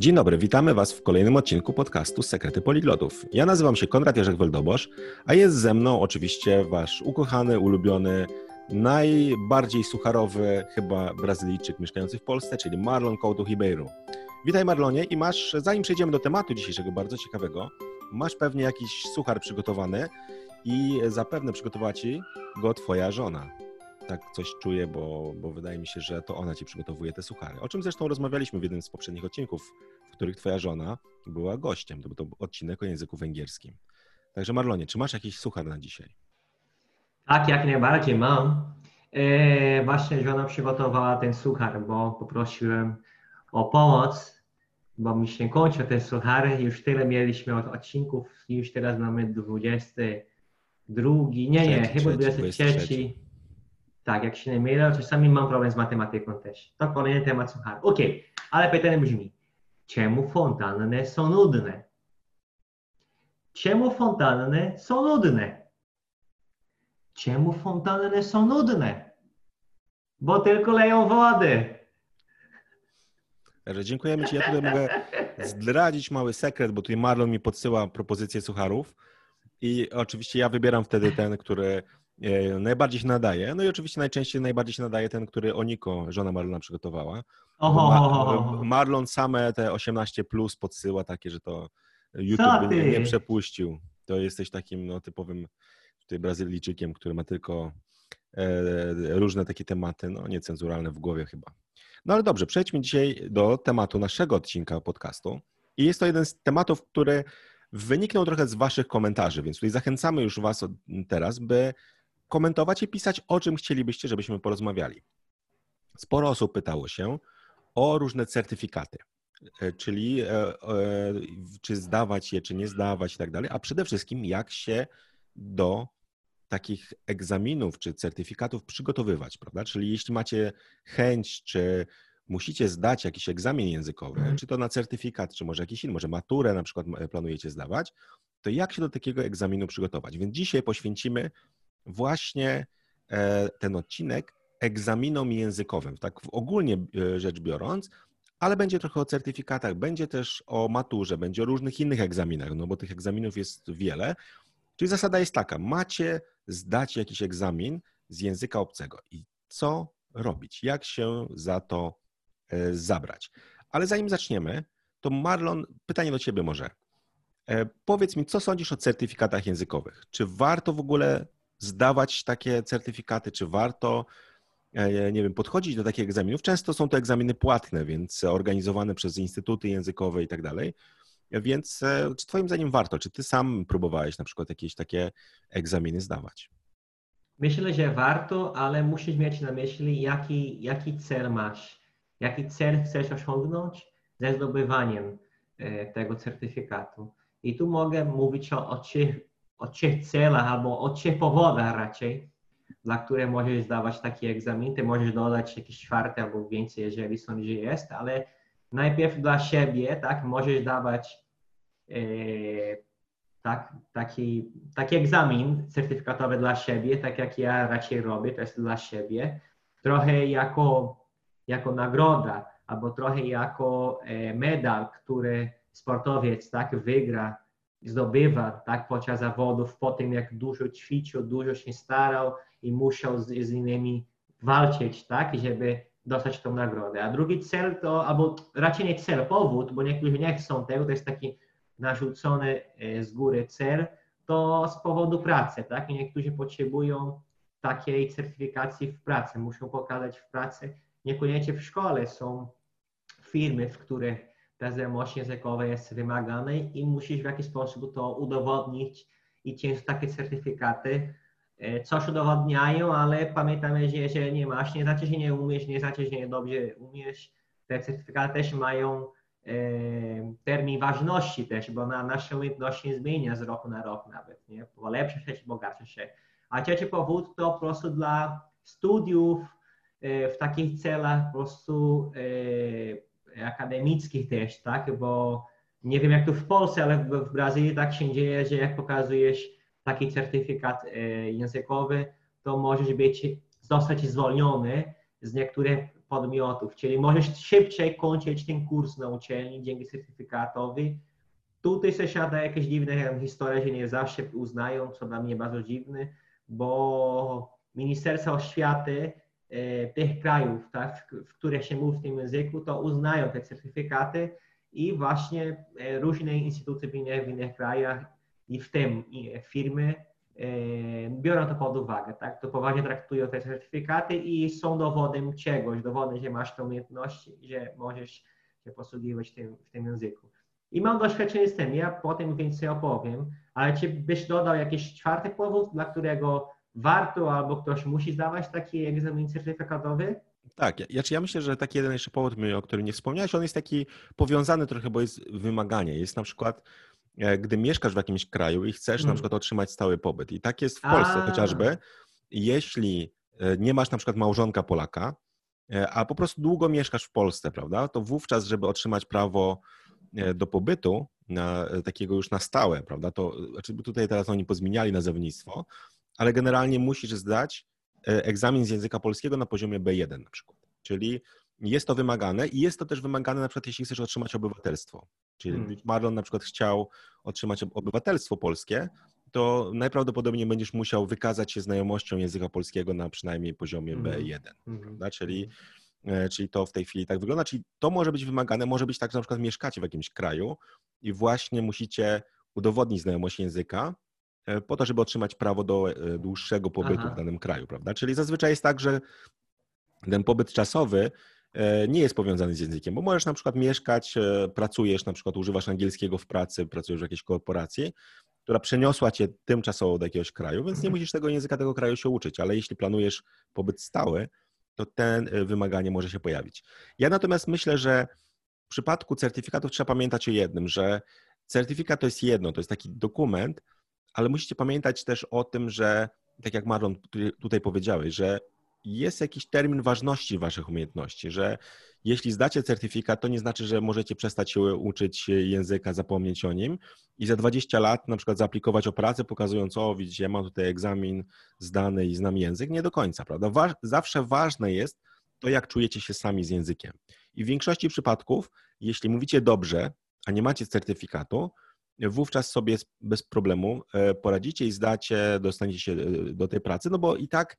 Dzień dobry, witamy Was w kolejnym odcinku podcastu Sekrety Poliglotów. Ja nazywam się Konrad Jerzek Weldobosz, a jest ze mną oczywiście Wasz ukochany, ulubiony, najbardziej sucharowy chyba Brazylijczyk mieszkający w Polsce, czyli Marlon Couto Ribeiro. Witaj Marlonie i masz, zanim przejdziemy do tematu dzisiejszego bardzo ciekawego, masz pewnie jakiś suchar przygotowany i zapewne przygotowała Ci go Twoja żona tak coś czuję, bo, bo wydaje mi się, że to ona ci przygotowuje te suchary. O czym zresztą rozmawialiśmy w jednym z poprzednich odcinków, których twoja żona była gościem. To był to odcinek o języku węgierskim. Także Marlonie, czy masz jakiś suchar na dzisiaj? Tak, jak najbardziej mam. E, właśnie żona przygotowała ten suchar, bo poprosiłem o pomoc, bo mi się kończą te suchary. Już tyle mieliśmy od odcinków, już teraz mamy 22, nie, nie, chyba 23. Tak, jak się nie mylę, czasami mam problem z matematyką też. To kolejny temat suchar. Ok, ale pytanie brzmi, czemu fontanny są nudne? Czemu fontanny są nudne? Czemu fontanny są nudne? Bo tylko leją wody. Dziękujemy Ci. Ja tutaj mogę zdradzić mały sekret, bo tutaj Marlon mi podsyła propozycje sucharów i oczywiście ja wybieram wtedy ten, który najbardziej się nadaje. No i oczywiście najczęściej najbardziej się nadaje ten, który Oniko, żona Marlona przygotowała. Oho. Marlon same te 18 plus podsyła takie, że to YouTube nie, nie, przepuścił. To jesteś takim no, typowym tutaj Brazylijczykiem, który ma tylko e, różne takie tematy, no niecenzuralne w głowie chyba. No ale dobrze, przejdźmy dzisiaj do tematu naszego odcinka podcastu. I jest to jeden z tematów, który wyniknął trochę z Waszych komentarzy, więc tutaj zachęcamy już Was teraz, by komentować i pisać, o czym chcielibyście, żebyśmy porozmawiali. Sporo osób pytało się o różne certyfikaty, e, czyli e, e, czy zdawać je, czy nie zdawać i tak dalej, a przede wszystkim jak się do takich egzaminów czy certyfikatów przygotowywać, prawda? Czyli jeśli macie chęć, czy musicie zdać jakiś egzamin językowy, mhm. czy to na certyfikat, czy może jakiś inny, może maturę na przykład planujecie zdawać, to jak się do takiego egzaminu przygotować? Więc dzisiaj poświęcimy właśnie e, ten odcinek egzaminom językowym, tak ogólnie e, rzecz biorąc, ale będzie trochę o certyfikatach, będzie też o maturze, będzie o różnych innych egzaminach, no bo tych egzaminów jest wiele. Czyli zasada jest taka, macie zdać jakiś egzamin z języka obcego i co robić, jak się za to e, zabrać. Ale zanim zaczniemy, to Marlon, pytanie do Ciebie może. Powiedz mi, co sądzisz o certyfikatach językowych? Czy warto w ogóle zdawać takie certyfikaty, czy warto, e, nie wiem, podchodzić do takich egzaminów. Często są to egzaminy płatne, więc organizowane przez instytuty językowe i tak dalej. Więc e, czy Twoim zdaniem warto? Czy Ty sam próbowałeś na przykład jakieś takie egzaminy zdawać? Myślę, że warto, ale musisz mieć na myśli, jaki, jaki cel masz, jaki cel chcesz osiągnąć ze zdobywaniem e, tego certyfikatu. I tu mogę mówić o, o trzech o trzech celach albo o trzech powodach raczej, dla których możesz zdawać taki egzamin. Ty możesz dodać jakiś czwarty albo więcej, jeżeli sądzisz, że jest, ale najpierw dla siebie, tak, możesz dawać e, tak, taki, taki egzamin certyfikatowy dla siebie, tak jak ja raczej robię, to jest dla siebie, trochę jako, jako nagroda, albo trochę jako e, medal, który sportowiec tak wygra zdobywa tak, podczas zawodów po tym, jak dużo ćwiczył, dużo się starał i musiał z, z innymi walczyć, tak, żeby dostać tą nagrodę. A drugi cel to, albo raczej nie cel, powód, bo niektórzy nie chcą tego, to jest taki narzucony e, z góry cel, to z powodu pracy, tak, i niektórzy potrzebują takiej certyfikacji w pracy, muszą pokazać w pracy, niekoniecznie w szkole, są firmy, w których ta znajomość językowa jest wymagana i musisz w jakiś sposób to udowodnić i często takie certyfikaty e, coś udowodniają, ale pamiętamy, że jeżeli nie masz, nie znaczy, że nie umiesz, nie znaczy, że nie dobrze umiesz. Te certyfikaty też mają e, termin ważności też, bo na, nasze umiejętności zmienia z roku na rok nawet, nie? Polepsza się, bogatsza się. A trzeci powód to po prostu dla studiów e, w takich celach po prostu akademickich też, tak? Bo nie wiem jak to w Polsce, ale w Brazylii tak się dzieje, że jak pokazujesz taki certyfikat e, językowy, to możesz być, zostać zwolniony z niektórych podmiotów, czyli możesz szybciej kończyć ten kurs na uczelni dzięki certyfikatowi. Tutaj się siada jakieś dziwne historie, że nie zawsze uznają, co dla mnie bardzo dziwne, bo Ministerstwo Oświaty tych krajów, tak, w których się mówi w tym języku, to uznają te certyfikaty i właśnie e, różne instytucje w innych, w innych krajach i w tym firmy e, biorą to pod uwagę, tak? To poważnie traktują te certyfikaty i są dowodem czegoś, dowodem, że masz te umiejętności, że możesz się posługiwać tym, w tym języku. I mam doświadczenie z tym, ja potem więcej opowiem, ale czy byś dodał jakiś czwarty powód, dla którego warto albo ktoś musi zdawać taki egzamin certyfikatowy? Tak, ja, ja myślę, że taki jeden jeszcze powód, o którym nie wspomniałeś, on jest taki powiązany trochę, bo jest wymaganie. Jest na przykład, e, gdy mieszkasz w jakimś kraju i chcesz na mhm. przykład otrzymać stały pobyt. I tak jest w Polsce a. chociażby. Jeśli e, nie masz na przykład małżonka Polaka, e, a po prostu długo mieszkasz w Polsce, prawda, to wówczas, żeby otrzymać prawo do pobytu, na, takiego już na stałe, prawda, to znaczy tutaj teraz oni pozmieniali nazewnictwo, ale generalnie musisz zdać e, egzamin z języka polskiego na poziomie B1 na przykład. Czyli jest to wymagane i jest to też wymagane na przykład, jeśli chcesz otrzymać obywatelstwo. Czyli hmm. Marlon na przykład chciał otrzymać obywatelstwo polskie, to najprawdopodobniej będziesz musiał wykazać się znajomością języka polskiego na przynajmniej poziomie hmm. B1. Hmm. Czyli, e, czyli to w tej chwili tak wygląda. Czyli to może być wymagane, może być tak, że na przykład mieszkacie w jakimś kraju i właśnie musicie udowodnić znajomość języka, po to, żeby otrzymać prawo do e, dłuższego pobytu Aha. w danym kraju, prawda? Czyli zazwyczaj jest tak, że ten pobyt czasowy e, nie jest powiązany z językiem, bo możesz na przykład mieszkać, pracujesz, na przykład używasz angielskiego w pracy, pracujesz w jakiejś korporacji, która przeniosła cię tymczasowo do jakiegoś kraju, więc nie mhm. musisz tego języka tego kraju się uczyć, ale jeśli planujesz pobyt stały, to ten wymaganie może się pojawić. Ja natomiast myślę, że w przypadku certyfikatów trzeba pamiętać o jednym, że certyfikat to jest jedno, to jest taki dokument, ale musicie pamiętać też o tym, że tak jak Marlon tutaj powiedziałeś, że jest jakiś termin ważności waszych umiejętności, że jeśli zdacie certyfikat, to nie znaczy, że możecie przestać się uczyć języka, zapomnieć o nim i za 20 lat na przykład zaaplikować o pracę, pokazując, o widzicie, ja mam tutaj egzamin zdany i znam język. Nie do końca, prawda? Zawsze ważne jest to, jak czujecie się sami z językiem. I w większości przypadków, jeśli mówicie dobrze, a nie macie certyfikatu, wówczas sobie bez problemu e, poradzicie i zdacie, dostaniecie się e, do tej pracy, no bo i tak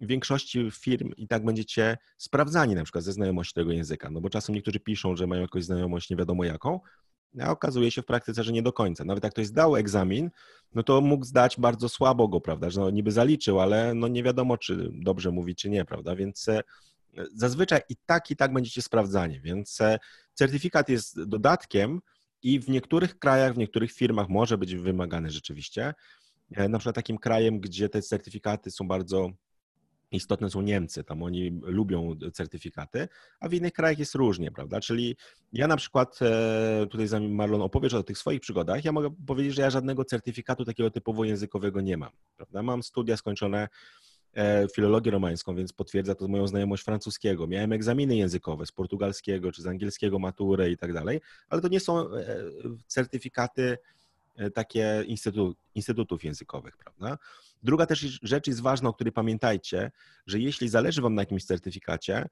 w większości firm i tak będziecie sprawdzani na przykład ze znajomości tego języka, no bo czasem niektórzy piszą, że mają jakąś znajomość nie wiadomo jaką, a okazuje się w praktyce, że nie do końca. Nawet jak ktoś zdał egzamin, no to mógł zdać bardzo słabo go, prawda, że no niby zaliczył, ale no nie wiadomo, czy dobrze mówi, czy nie, prawda, więc e, zazwyczaj i tak, i tak będziecie sprawdzani, więc certyfikat jest dodatkiem, i w niektórych krajach, w niektórych firmach może być wymagany rzeczywiście. E, na przykład takim krajem, gdzie te certyfikaty są bardzo istotne są Niemcy, tam oni lubią certyfikaty, a w innych krajach jest różnie, prawda? Czyli ja na przykład, e, tutaj zanim Marlon opowiesz o tych swoich przygodach, ja mogę powiedzieć, że ja żadnego certyfikatu takiego typowo językowego nie mam, prawda? Mam studia skończone filologię romańską, więc potwierdza to moją znajomość francuskiego. Miałem egzaminy językowe z portugalskiego czy z angielskiego, maturę i tak dalej, ale to nie są e, certyfikaty e, takie instytut, instytutów językowych, prawda? Druga też rzecz jest ważna, o której pamiętajcie, że jeśli zależy Wam na jakimś certyfikacie,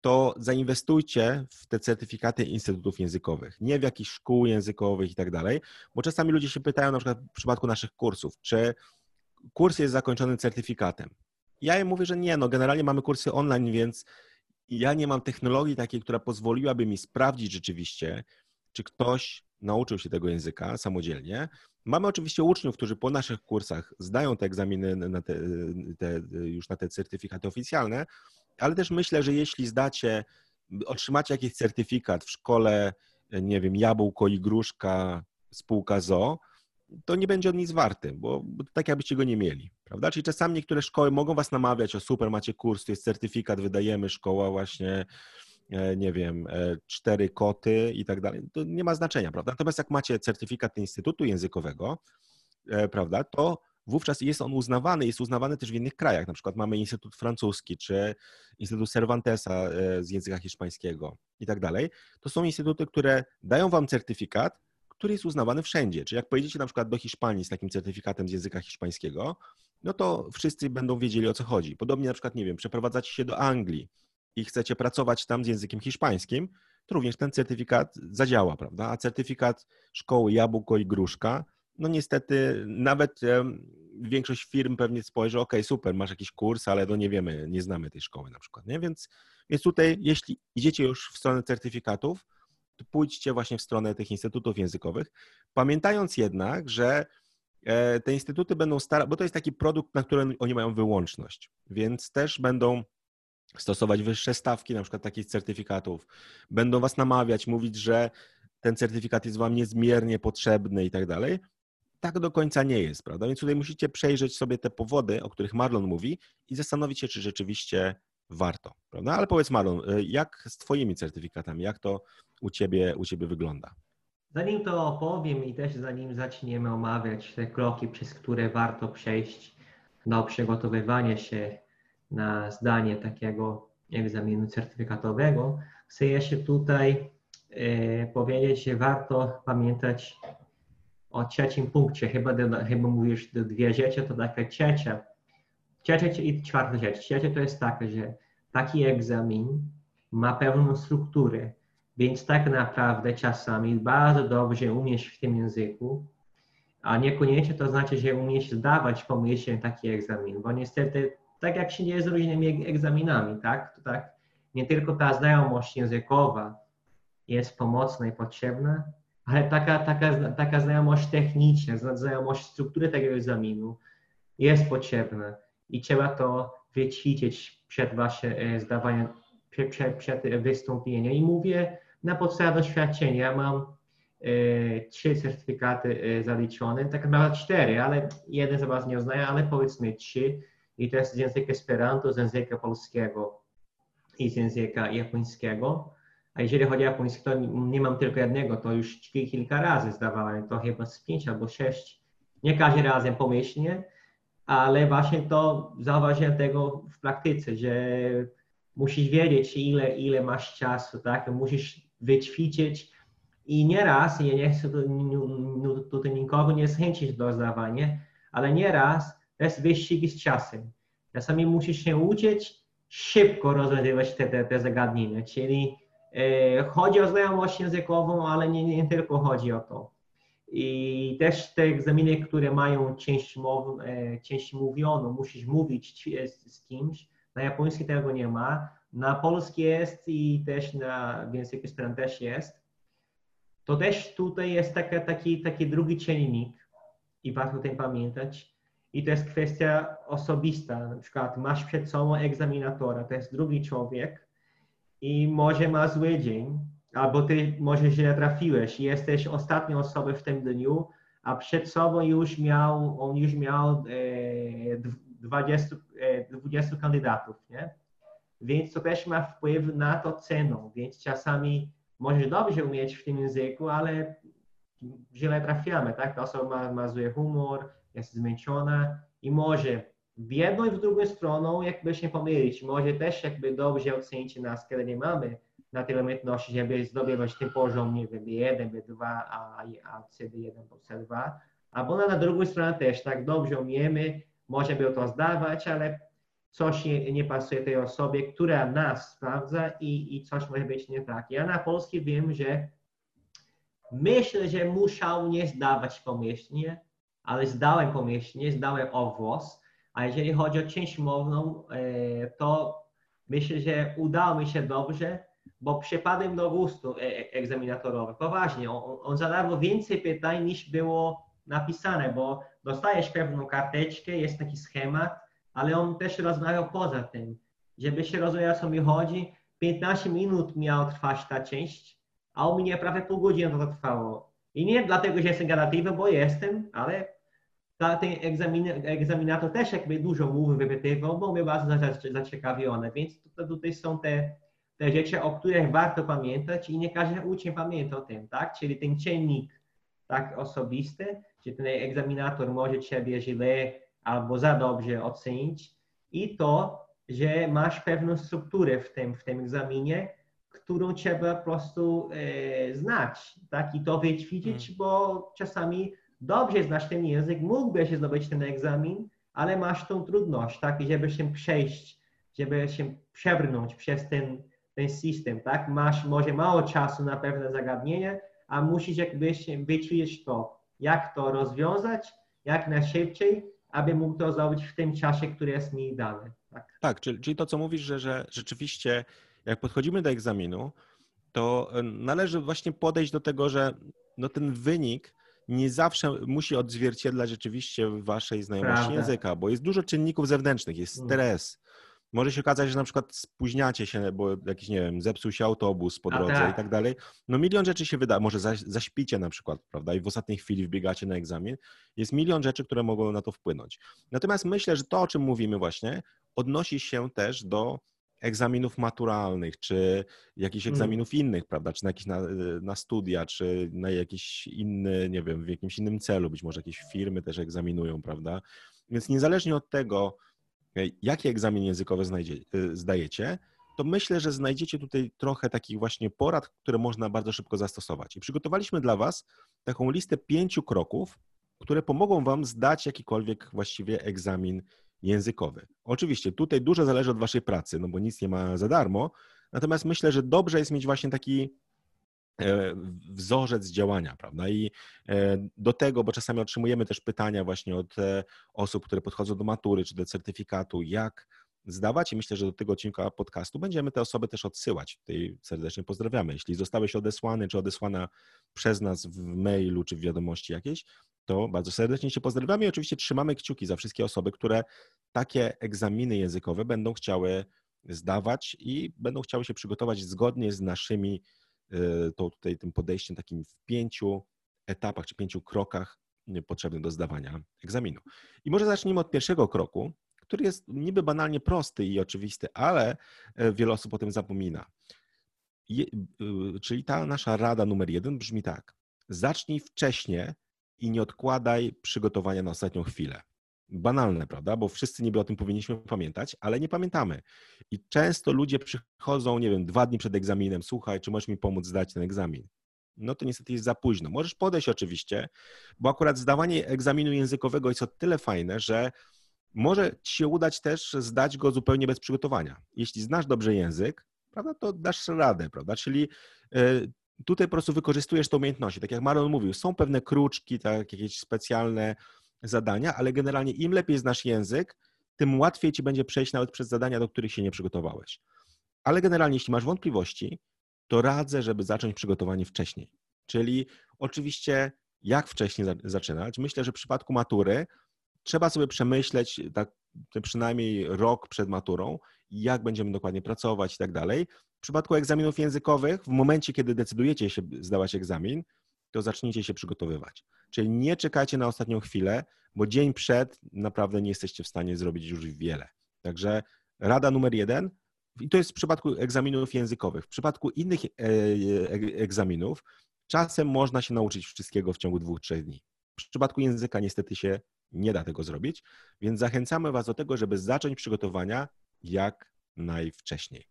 to zainwestujcie w te certyfikaty instytutów językowych, nie w jakichś szkół językowych i tak dalej, bo czasami ludzie się pytają, na przykład w przypadku naszych kursów, czy kurs jest zakończony certyfikatem. Ja im mówię, że nie, no generalnie mamy kursy online, więc ja nie mam technologii takiej, która pozwoliłaby mi sprawdzić rzeczywiście, czy ktoś nauczył się tego języka samodzielnie. Mamy oczywiście uczniów, którzy po naszych kursach zdają te egzaminy na te, te, już na te certyfikaty oficjalne, ale też myślę, że jeśli zdacie, otrzymacie jakiś certyfikat w szkole, nie wiem, jabłko i gruszka, spółka ZO, to nie będzie on nic warty, bo, bo tak jakbyście go nie mieli, prawda? Czyli czasami niektóre szkoły mogą was namawiać, o super, macie kurs, to jest certyfikat, wydajemy, szkoła właśnie, e, nie wiem, e, cztery koty i tak dalej, to nie ma znaczenia, prawda? Natomiast jak macie certyfikat Instytutu Językowego, e, prawda, to wówczas jest on uznawany, jest uznawany też w innych krajach. Na przykład mamy Instytut Francuski, czy Instytut Cervantesa z języka hiszpańskiego i tak dalej. To są instytuty, które dają wam certyfikat, który jest uznawany wszędzie. Czyli jak pojedziecie na przykład do Hiszpanii z takim certyfikatem z języka hiszpańskiego, no to wszyscy będą wiedzieli o co chodzi. Podobnie na przykład, nie wiem, przeprowadzacie się do Anglii i chcecie pracować tam z językiem hiszpańskim, to również ten certyfikat zadziała, prawda? A certyfikat szkoły Jabłko i Gruszka, no niestety nawet większość firm pewnie spojrzy, ok, super, masz jakiś kurs, ale no nie wiemy, nie znamy tej szkoły na przykład, nie? Więc, więc tutaj, jeśli idziecie już w stronę certyfikatów, pójdźcie właśnie w stronę tych instytutów językowych, pamiętając jednak, że e, te instytuty będą starać, bo to jest taki produkt, na który oni mają wyłączność, więc też będą stosować wyższe stawki, na przykład takich certyfikatów, będą was namawiać, mówić, że ten certyfikat jest wam niezmiernie potrzebny i tak dalej. Tak do końca nie jest, prawda? Więc tutaj musicie przejrzeć sobie te powody, o których Marlon mówi i zastanowić się, czy rzeczywiście warto, prawda? Ale powiedz Marlon, y, jak z twoimi certyfikatami, jak to u ciebie, u ciebie wygląda? Zanim to opowiem i też zanim zaczniemy omawiać te kroki, przez które warto przejść do przygotowywania się na zdanie takiego egzaminu certyfikatowego, chcę jeszcze tutaj e, powiedzieć, że warto pamiętać o trzecim punkcie. Chyba, chyba mówisz dwie rzeczy, to taka trzecia. Trzecia i czwarta rzecz. Trzecia to jest taka, że taki egzamin ma pewną strukturę, więc tak naprawdę czasami bardzo dobrze umiesz w tym języku, a niekoniecznie to znaczy, że umiesz zdawać pomyślnie taki egzamin, bo niestety tak jak się dzieje z różnymi egzaminami, tak? To tak nie tylko ta znajomość językowa jest pomocna i potrzebna, ale taka, taka, taka znajomość techniczna, znajomość struktury tego egzaminu jest potrzebna i trzeba to wyćwiczyć przed waszym e, zdawaniem, przed, przed wystąpieniem. I mówię na podstawie doświadczenia. Mam e, trzy certyfikaty e, zaliczone, tak naprawdę cztery, ale jeden z was nie uznaje, ale powiedzmy trzy i to jest z języka Esperanto, z języka polskiego i z języka japońskiego. A jeżeli chodzi o japoński, to nie mam tylko jednego, to już kilka razy zdawałem, to chyba z pięć albo sześć. Nie każdy razem pomyślnie, ale właśnie to zauważyłem tego w praktyce, że musisz wiedzieć, ile, ile masz czasu, tak? Musisz wyćwiczyć i nieraz, ja nie chcę tutaj nikogo nie zachęcić do zdawania, ale nieraz to jest wyścig z czasem. Czasami musisz się uczyć szybko rozwiązywać te, te, te zagadnienia, czyli e, chodzi o znajomość językową, ale nie, nie tylko chodzi o to. I też te egzaminy, które mają część, mow, e, część mówioną, musisz mówić z, z kimś. Na japoński tego nie ma, na polski jest i też na w języku też jest. To też tutaj jest taka, taki, taki drugi czynnik i warto o tym pamiętać i to jest kwestia osobista. Na przykład masz przed sobą egzaminatora, to jest drugi człowiek i może ma zły dzień, albo ty może źle trafiłeś i jesteś ostatnią osobą w tym dniu, a przed sobą już miał, on już miał e, 20, e, 20 kandydatów, nie? Więc to też ma wpływ na to ceną, więc czasami możesz dobrze umieć w tym języku, ale źle trafiamy, tak? Ta osoba ma, ma zły humor, jest zmęczona i może w jedną i w drugą stronę jakby się pomylić. Może też jakby dobrze ocenić nas, kiedy nie mamy na tyle umiejętności, żeby zdobywać ten poziom, nie wiem, B1, B2, a, a CD1 po C2. Albo na drugą stronę też tak dobrze umiemy, możemy to zdawać, ale coś nie, nie pasuje tej osobie, która nas sprawdza i, i coś może być nie tak. Ja na polski wiem, że myślę, że musiał nie zdawać pomyślnie, ale zdałem pomyślnie, zdałem owłos, a jeżeli chodzi o część mowną, e, to myślę, że udało mi się dobrze, bo przypadłem do gustu e, e, egzaminatorowi. Poważnie, on, on zadawał więcej pytań niż było napisane, bo dostajesz pewną karteczkę, jest taki schemat, ale on też rozmawiał poza tym. Żeby się rozumiał, co mi chodzi, 15 minut miała trwać ta część, a u mnie prawie pół godziny to trwało. I nie dlatego, że jestem gadatliwy, bo jestem, ale ta, ten egzamin, egzaminator też jakby dużo mówi, wypytywał, bo mnie bardzo zaciekawione, więc tutaj, tutaj są te, te rzeczy, o których warto pamiętać i nie każdy uczeń pamięta o tym, tak? Czyli ten czynnik tak osobisty, czy ten egzaminator może ciebie źle albo za dobrze ocenić i to, że masz pewną strukturę w tym, w tym egzaminie, którą trzeba po prostu e, znać, tak? I to wyćwiczyć, hmm. bo czasami dobrze znasz ten język, mógłbyś zdobyć ten egzamin, ale masz tą trudność, tak, żeby się przejść żeby się przebrnąć przez ten, ten system, tak? Masz może mało czasu na pewne zagadnienie, a musisz jakby wyczuć to, jak to rozwiązać, jak najszybciej, aby mógł to zrobić w tym czasie, który jest mi dany. Tak, tak czyli, czyli to, co mówisz, że, że rzeczywiście jak podchodzimy do egzaminu, to e, należy właśnie podejść do tego, że no ten wynik nie zawsze musi odzwierciedlać rzeczywiście waszej znajomości Prawda. języka, bo jest dużo czynników zewnętrznych, jest mm. stres. Może się okazać, że na przykład spóźniacie się, bo jakiś, nie wiem, zepsuł się autobus po drodze tak. i tak dalej. No milion rzeczy się wyda, może zaśpicie na przykład, prawda, i w ostatniej chwili wbiegacie na egzamin. Jest milion rzeczy, które mogą na to wpłynąć. Natomiast myślę, że to, o czym mówimy właśnie, odnosi się też do egzaminów maturalnych, czy jakichś mm. egzaminów hmm. innych, prawda, czy na jakieś na, na, studia, czy na jakiś inny, nie wiem, w jakimś innym celu, być może jakieś firmy też egzaminują, prawda. Więc niezależnie od tego, jaki egzamin językowy znajdzie, e, zdajecie, to myślę, że znajdziecie tutaj trochę takich właśnie porad, które można bardzo szybko zastosować. I przygotowaliśmy dla Was taką listę pięciu kroków, które pomogą Wam zdać jakikolwiek właściwie egzamin językowy. Oczywiście tutaj dużo zależy od Waszej pracy, no bo nic nie ma za darmo, natomiast myślę, że dobrze jest mieć właśnie taki wzorzec działania, prawda? I e, do tego, bo czasami otrzymujemy też pytania właśnie od e, osób, które podchodzą do matury czy do certyfikatu, jak zdawać i myślę, że do tego odcinka podcastu będziemy te osoby też odsyłać. Tutaj serdecznie pozdrawiamy. Jeśli zostałeś odesłany czy odesłana przez nas w mailu czy w wiadomości jakieś, to bardzo serdecznie się pozdrawiamy i oczywiście trzymamy kciuki za wszystkie osoby, które takie egzaminy językowe będą chciały zdawać i będą chciały się przygotować zgodnie z naszymi to tutaj tym podejściem takim w pięciu etapach czy pięciu krokach y, potrzebnych do zdawania egzaminu. I może zacznijmy od pierwszego kroku, który jest niby banalnie prosty i oczywisty, ale y, wiele osób o tym zapomina. Je, czyli ta nasza rada numer jeden brzmi tak. Zacznij wcześniej i nie odkładaj przygotowania na ostatnią chwilę. Banalne, prawda? Bo wszyscy niby o tym powinniśmy pamiętać, ale nie pamiętamy. I często ludzie przychodzą, nie wiem, dwa dni przed egzaminem, słuchaj, czy możesz mi pomóc zdać ten egzamin? No to niestety jest za późno. Możesz podejść oczywiście, bo akurat zdawanie egzaminu językowego jest o tyle fajne, że może ci się udać też zdać go zupełnie bez przygotowania. Jeśli znasz dobrze język, prawda, to dasz radę, prawda? Czyli e, tutaj po prostu wykorzystujesz te umiejętności. Tak jak Marlon mówił, są pewne kruczki, tak, jakieś specjalne zadania, ale generalnie im lepiej znasz język, tym łatwiej ci będzie przejść nawet przez zadania, do których się nie przygotowałeś. Ale generalnie, jeśli masz wątpliwości, to radzę, żeby zacząć przygotowanie wcześniej. Czyli oczywiście, jak wcześniej zaczynać? Myślę, że w przypadku matury trzeba sobie przemyśleć tak przynajmniej rok przed maturą, jak będziemy dokładnie pracować i tak dalej. W przypadku egzaminów językowych, w momencie, kiedy decydujecie się zdawać egzamin, to zacznijcie się przygotowywać. Czyli nie czekajcie na ostatnią chwilę, bo dzień przed naprawdę nie jesteście w stanie zrobić już wiele. Także rada numer jeden, i to jest w przypadku egzaminów językowych. W przypadku innych e, e, egzaminów czasem można się nauczyć wszystkiego w ciągu dwóch, trzech dni. W przypadku języka niestety się nie da tego zrobić, więc zachęcamy Was do tego, żeby zacząć przygotowania jak najwcześniej.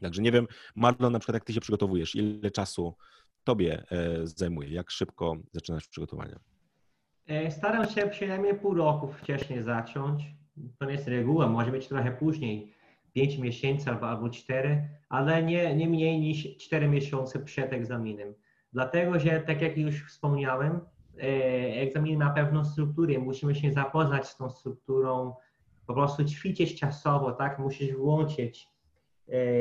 Także nie wiem, Marlon, na przykład jak ty się przygotowujesz, ile czasu tobie e, zajmuje, jak szybko zaczynasz przygotowania? E, staram się przynajmniej pół roku wcześniej zacząć. To nie jest reguła, może być trochę później, 5 miesięcy albo, albo 4, ale nie, nie mniej niż 4 miesiące przed egzaminem. Dlatego, że tak jak już wspomniałem, e, egzamin ma pewną strukturę, musimy się zapoznać z tą strukturą, po prostu ćwiczyć czasowo, tak? Musisz włączyć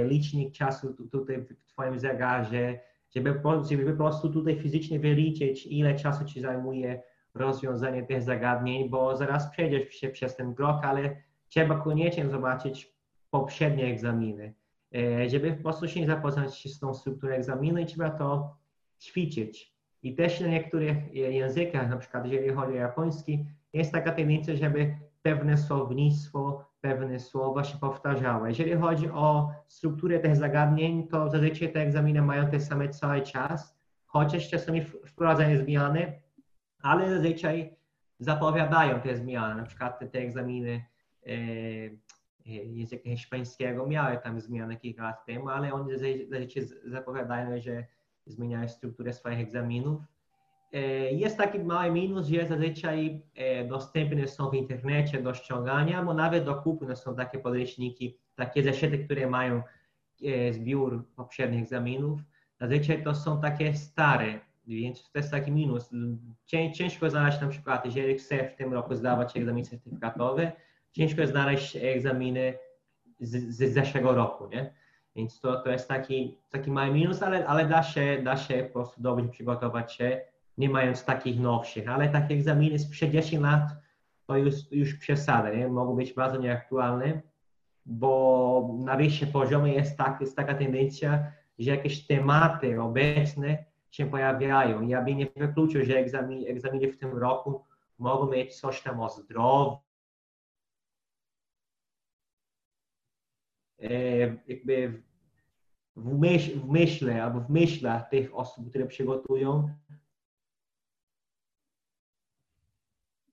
licznik czasu tutaj w Twoim zegarze, żeby, żeby po prostu tutaj fizycznie wyliczyć, ile czasu Ci zajmuje rozwiązanie tych zagadnień, bo zaraz przejdziesz się przez ten blok, ale trzeba koniecznie zobaczyć poprzednie egzaminy, e, żeby po prostu się zapoznać z tą strukturą egzaminu i trzeba to ćwiczyć. I też na niektórych językach, na przykład jeżeli chodzi o japoński, jest taka tendencja, żeby pewne słownictwo pewne słowa się powtarzały. Jeżeli chodzi o strukturę tych zagadnień, to zazwyczaj te egzaminy mają te same cały czas, chociaż czasami wprowadzają zmiany, ale zazwyczaj zapowiadają te zmiany. Na przykład te, te egzaminy e, e języka hiszpańskiego miały tam zmiany kilka lat temu, ale oni zazwyczaj zapowiadają, że zmieniają strukturę swoich egzaminów. Jest taki mały minus, że zazwyczaj dostępne są w internecie do ściągania, bo nawet do kupna są takie podręczniki, takie zeszyty, które mają zbiór poprzednich egzaminów. Zazwyczaj to są takie stare, więc to jest taki minus. Ciężko znaleźć na przykład, jeżeli chcę w tym roku zdawać egzamin certyfikatowy, ciężko znaleźć egzaminy z, z zeszłego roku, nie? Więc to, to jest taki, taki mały minus, ale, ale da, się, da się po prostu dobrze przygotować się, nie mając takich nowszych. Ale takie egzaminy z 30 lat to już, już przesada, nie? Mogą być bardzo nieaktualne, bo na wyższym poziomie jest, tak, jest taka tendencja, że jakieś tematy obecne się pojawiają. Ja bym nie wykluczył, że egzaminy, egzaminy w tym roku mogą mieć coś tam o zdrowiu, e, jakby w, myśl, w myśle albo w myślach tych osób, które przygotują,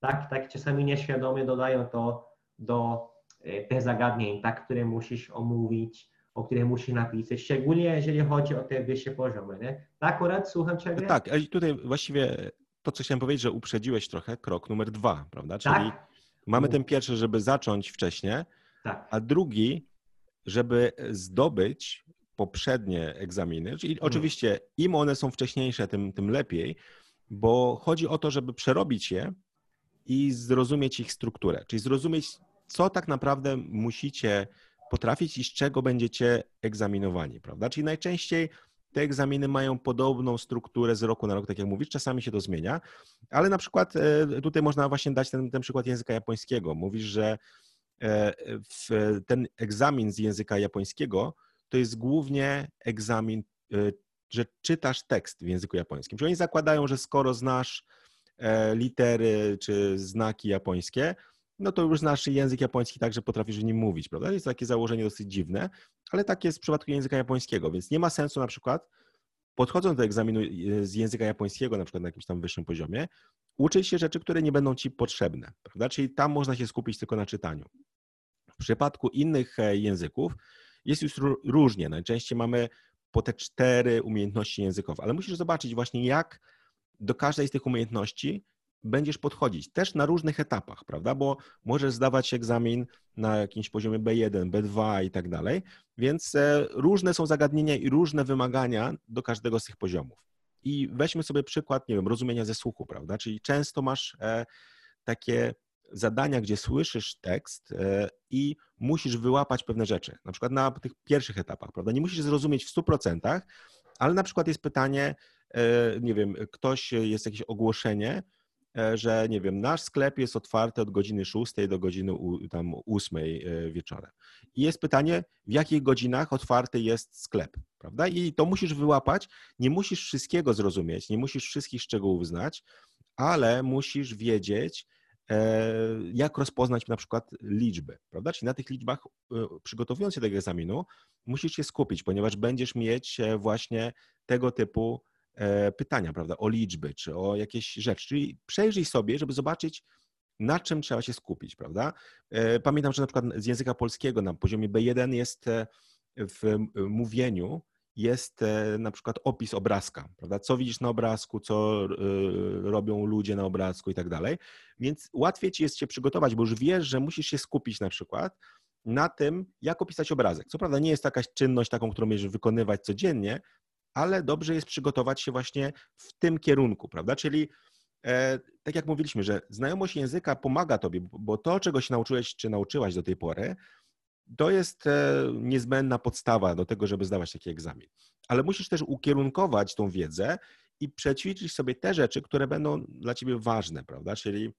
tak, tak czasami nieświadomie dodają to do e, tych zagadnień, tak, które musisz omówić, o których musi napisać, szczególnie jeżeli chodzi o te wyższe poziomy. Nie? Tak, akurat słucham Ciebie? Tak, a tutaj właściwie to, co chciałem powiedzieć, że uprzedziłeś trochę krok numer dwa, prawda? Czyli tak? mamy ten pierwszy, żeby zacząć wcześniej, tak. a drugi, żeby zdobyć poprzednie egzaminy. Czyli hmm. oczywiście im one są wcześniejsze, tym, tym lepiej, bo chodzi o to, żeby przerobić je i zrozumieć ich strukturę, czyli zrozumieć, co tak naprawdę musicie potrafić i z czego będziecie egzaminowani, prawda? Czyli najczęściej te egzaminy mają podobną strukturę z roku na rok, tak jak mówisz, czasami się to zmienia, ale na przykład e, tutaj można właśnie dać ten, ten przykład języka japońskiego. Mówisz, że e, ten egzamin z języka japońskiego to jest głównie egzamin, e, że czytasz tekst w języku japońskim. Czyli oni zakładają, że skoro znasz litery czy znaki japońskie, no to już znasz język japoński tak, że potrafisz w nim mówić, prawda? Jest takie założenie dosyć dziwne, ale tak jest w przypadku języka japońskiego, więc nie ma sensu na przykład podchodząc do egzaminu e, z języka japońskiego, na przykład na jakimś tam wyższym poziomie, uczyć się rzeczy, które nie będą ci potrzebne, prawda? Czyli tam można się skupić tylko na czytaniu. W przypadku innych e, języków jest już różnie. Najczęściej mamy po te cztery umiejętności językowe, ale musisz zobaczyć właśnie, jak do każdej z tych umiejętności będziesz podchodzić też na różnych etapach, prawda? Bo możesz zdawać egzamin na jakimś poziomie B1, B2 i tak dalej, więc e, różne są zagadnienia i różne wymagania do każdego z tych poziomów. I weźmy sobie przykład, nie wiem, rozumienia ze słuchu, prawda? Czyli często masz e, takie zadania, gdzie słyszysz tekst e, i musisz wyłapać pewne rzeczy, na przykład na tych pierwszych etapach, prawda? Nie musisz zrozumieć w 100%, ale na przykład jest pytanie, nie wiem, ktoś, jest jakieś ogłoszenie, E, że nie wiem, nasz sklep jest otwarty od godziny 6 do godziny tam 8 e, wieczorem. I jest pytanie, w jakich godzinach otwarty jest sklep, prawda? I to musisz wyłapać. Nie musisz wszystkiego zrozumieć, nie musisz wszystkich szczegółów znać, ale musisz wiedzieć, e, jak rozpoznać na przykład liczby, prawda? Czyli na tych liczbach, przygotowując się do tego egzaminu, musisz się skupić, ponieważ będziesz mieć właśnie tego typu E, pytania, prawda, o liczby czy o jakieś rzeczy. Czyli przejrzyj sobie, żeby zobaczyć, na czym trzeba się skupić, prawda? E, pamiętam, że na przykład z języka polskiego na poziomie B1 jest e, w mówieniu jest na przykład opis obrazka, prawda? Co widzisz na obrazku, co robią ludzie na obrazku i tak dalej. Więc łatwiej ci jest się przygotować, bo już wiesz, że musisz się skupić na przykład na tym, jak opisać obrazek. Co prawda nie jest to jakaś czynność taką, którą będziesz wykonywać codziennie, ale dobrze jest przygotować się właśnie w tym kierunku, prawda? Czyli e, tak jak mówiliśmy, że znajomość języka pomaga tobie, bo to, czego się nauczyłeś czy nauczyłaś do tej pory, to jest e, niezbędna podstawa do tego, żeby zdawać taki egzamin. Ale musisz też ukierunkować tą wiedzę i przećwiczyć sobie te rzeczy, które będą dla ciebie ważne, prawda? Czyli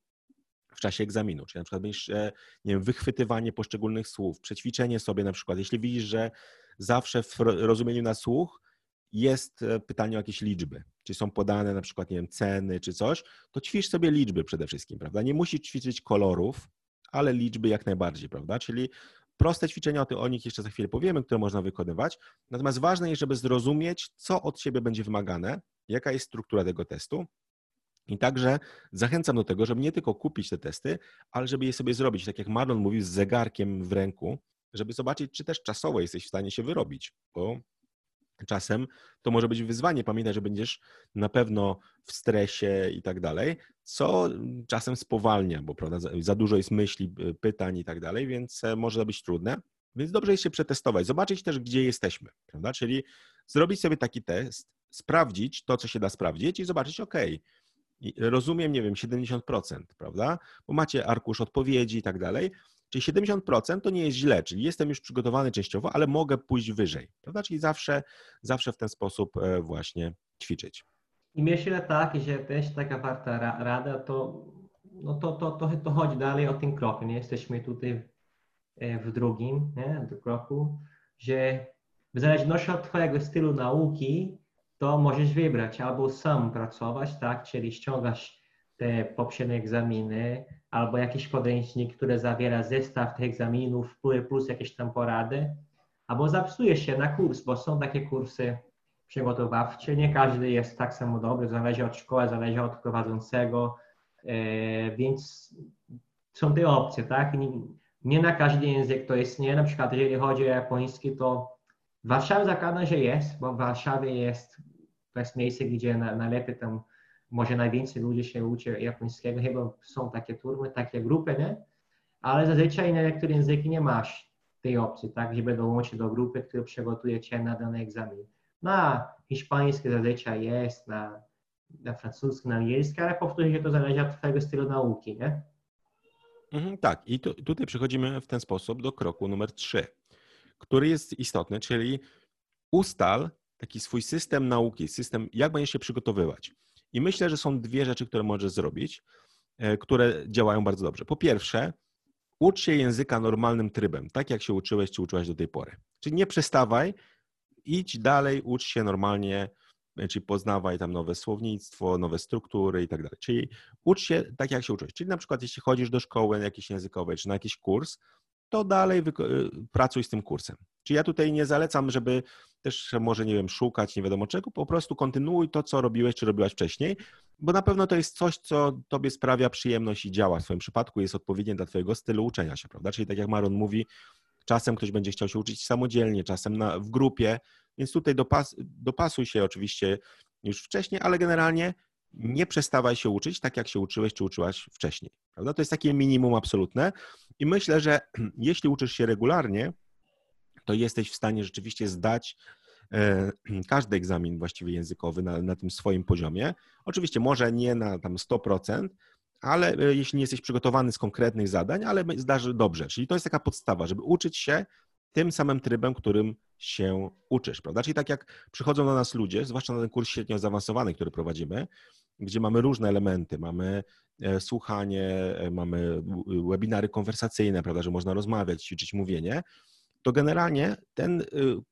w czasie egzaminu, czyli na przykład będziesz, e, nie wiem, wychwytywanie poszczególnych słów, przećwiczenie sobie na przykład, jeśli widzisz, że zawsze w rozumieniu na słuch jest e, pytanie o jakieś liczby, czy są podane na przykład, nie wiem, ceny czy coś, to ćwicz sobie liczby przede wszystkim, prawda? Nie musisz ćwiczyć kolorów, ale liczby jak najbardziej, prawda? Czyli proste ćwiczenia, o, o nich jeszcze za chwilę powiemy, które można wykonywać. Natomiast ważne jest, żeby zrozumieć, co od siebie będzie wymagane, jaka jest struktura tego testu. I także zachęcam do tego, żeby nie tylko kupić te testy, ale żeby je sobie zrobić, tak jak Marlon mówił, z zegarkiem w ręku, żeby zobaczyć, czy też czasowo jesteś w stanie się wyrobić, bo czasem to może być wyzwanie. Pamiętaj, że będziesz na pewno w stresie i tak dalej, co czasem spowalnia, bo prawda, za dużo jest myśli, pytań i tak dalej, więc e, może być trudne. Więc dobrze jest się przetestować, zobaczyć też, gdzie jesteśmy, prawda? Czyli zrobić sobie taki test, sprawdzić to, co się da sprawdzić i zobaczyć, ok, rozumiem, nie wiem, 70%, prawda? Bo macie arkusz odpowiedzi i tak dalej. Czyli 70% to nie jest źle, czyli jestem już przygotowany częściowo, ale mogę pójść wyżej, prawda? Czyli zawsze, zawsze w ten sposób e, właśnie ćwiczyć. I myślę tak, że też taka warta rada, to, no to, to, to, to chodzi dalej o tym kroku, nie? Jesteśmy tutaj e, w drugim nie? Do kroku, że w zależności od Twojego stylu nauki, to możesz wybrać albo sam pracować, tak, czyli ściągasz te poprzednie egzaminy, albo jakiś podręcznik, który zawiera zestaw tych egzaminów plus jakieś tam porady, albo zapisujesz się na kurs, bo są takie kursy przygotowawcze, nie każdy jest tak samo dobry, zależy od szkoły, zależy od prowadzącego, e, więc są te opcje, tak? Nie, na każdy język to jest nie, na przykład jeżeli chodzi o japoński, to w Warszawie zakładam, że jest, bo w Warszawie jest, to jest miejsce, gdzie na, najlepiej tam, może najwięcej ludzi się uczy japońskiego, chyba są takie turmy, takie grupy, nie? Ale zazwyczaj na niektóre języki nie masz tej opcji, tak, żeby dołączyć do grupy, która przygotuje cię na dany egzamin. Na hiszpański zazwyczaj jest, na, na francuski, na angielski, ale powtórzę, to zależy od twojego stylu nauki, nie? Mhm, tak, i tu, tutaj przechodzimy w ten sposób do kroku numer trzy który jest istotny, czyli ustal taki swój system nauki, system, jak będziesz się przygotowywać. I myślę, że są dwie rzeczy, które możesz zrobić, e, które działają bardzo dobrze. Po pierwsze, ucz się języka normalnym trybem, tak jak się uczyłeś czy uczyłaś do tej pory. Czyli nie przestawaj, idź dalej, ucz się normalnie, e, czyli poznawaj tam nowe słownictwo, nowe struktury i tak dalej. Czyli ucz się tak, jak się uczyłeś. Czyli na przykład jeśli chodzisz do szkoły jakiejś językowej czy na jakiś kurs, to dalej y, pracuj z tym kursem. Czyli ja tutaj nie zalecam, żeby też może, nie wiem, szukać nie wiadomo czego, po prostu kontynuuj to, co robiłeś, czy robiłaś wcześniej, bo na pewno to jest coś, co tobie sprawia przyjemność i działa w swoim przypadku, jest odpowiednie dla twojego stylu uczenia się, prawda? Czyli tak jak Maron mówi, czasem ktoś będzie chciał się uczyć samodzielnie, czasem na, w grupie, więc tutaj dopas, dopasuj się oczywiście już wcześniej, ale generalnie nie przestawaj się uczyć tak, jak się uczyłeś czy uczyłaś wcześniej. Prawda? To jest takie minimum absolutne. I myślę, że jeśli uczysz się regularnie, to jesteś w stanie rzeczywiście zdać e, każdy egzamin właściwie językowy na, na tym swoim poziomie. Oczywiście może nie na tam 100%, ale e, jeśli nie jesteś przygotowany z konkretnych zadań, ale zdarzy dobrze. Czyli to jest taka podstawa, żeby uczyć się tym samym trybem, którym się uczysz, prawda? Czyli tak jak przychodzą do nas ludzie, zwłaszcza na ten kurs średnio zaawansowany, który prowadzimy, gdzie mamy różne elementy, mamy e, słuchanie, mamy webinary konwersacyjne, prawda, że można rozmawiać, ćwiczyć mówienie, to generalnie ten y,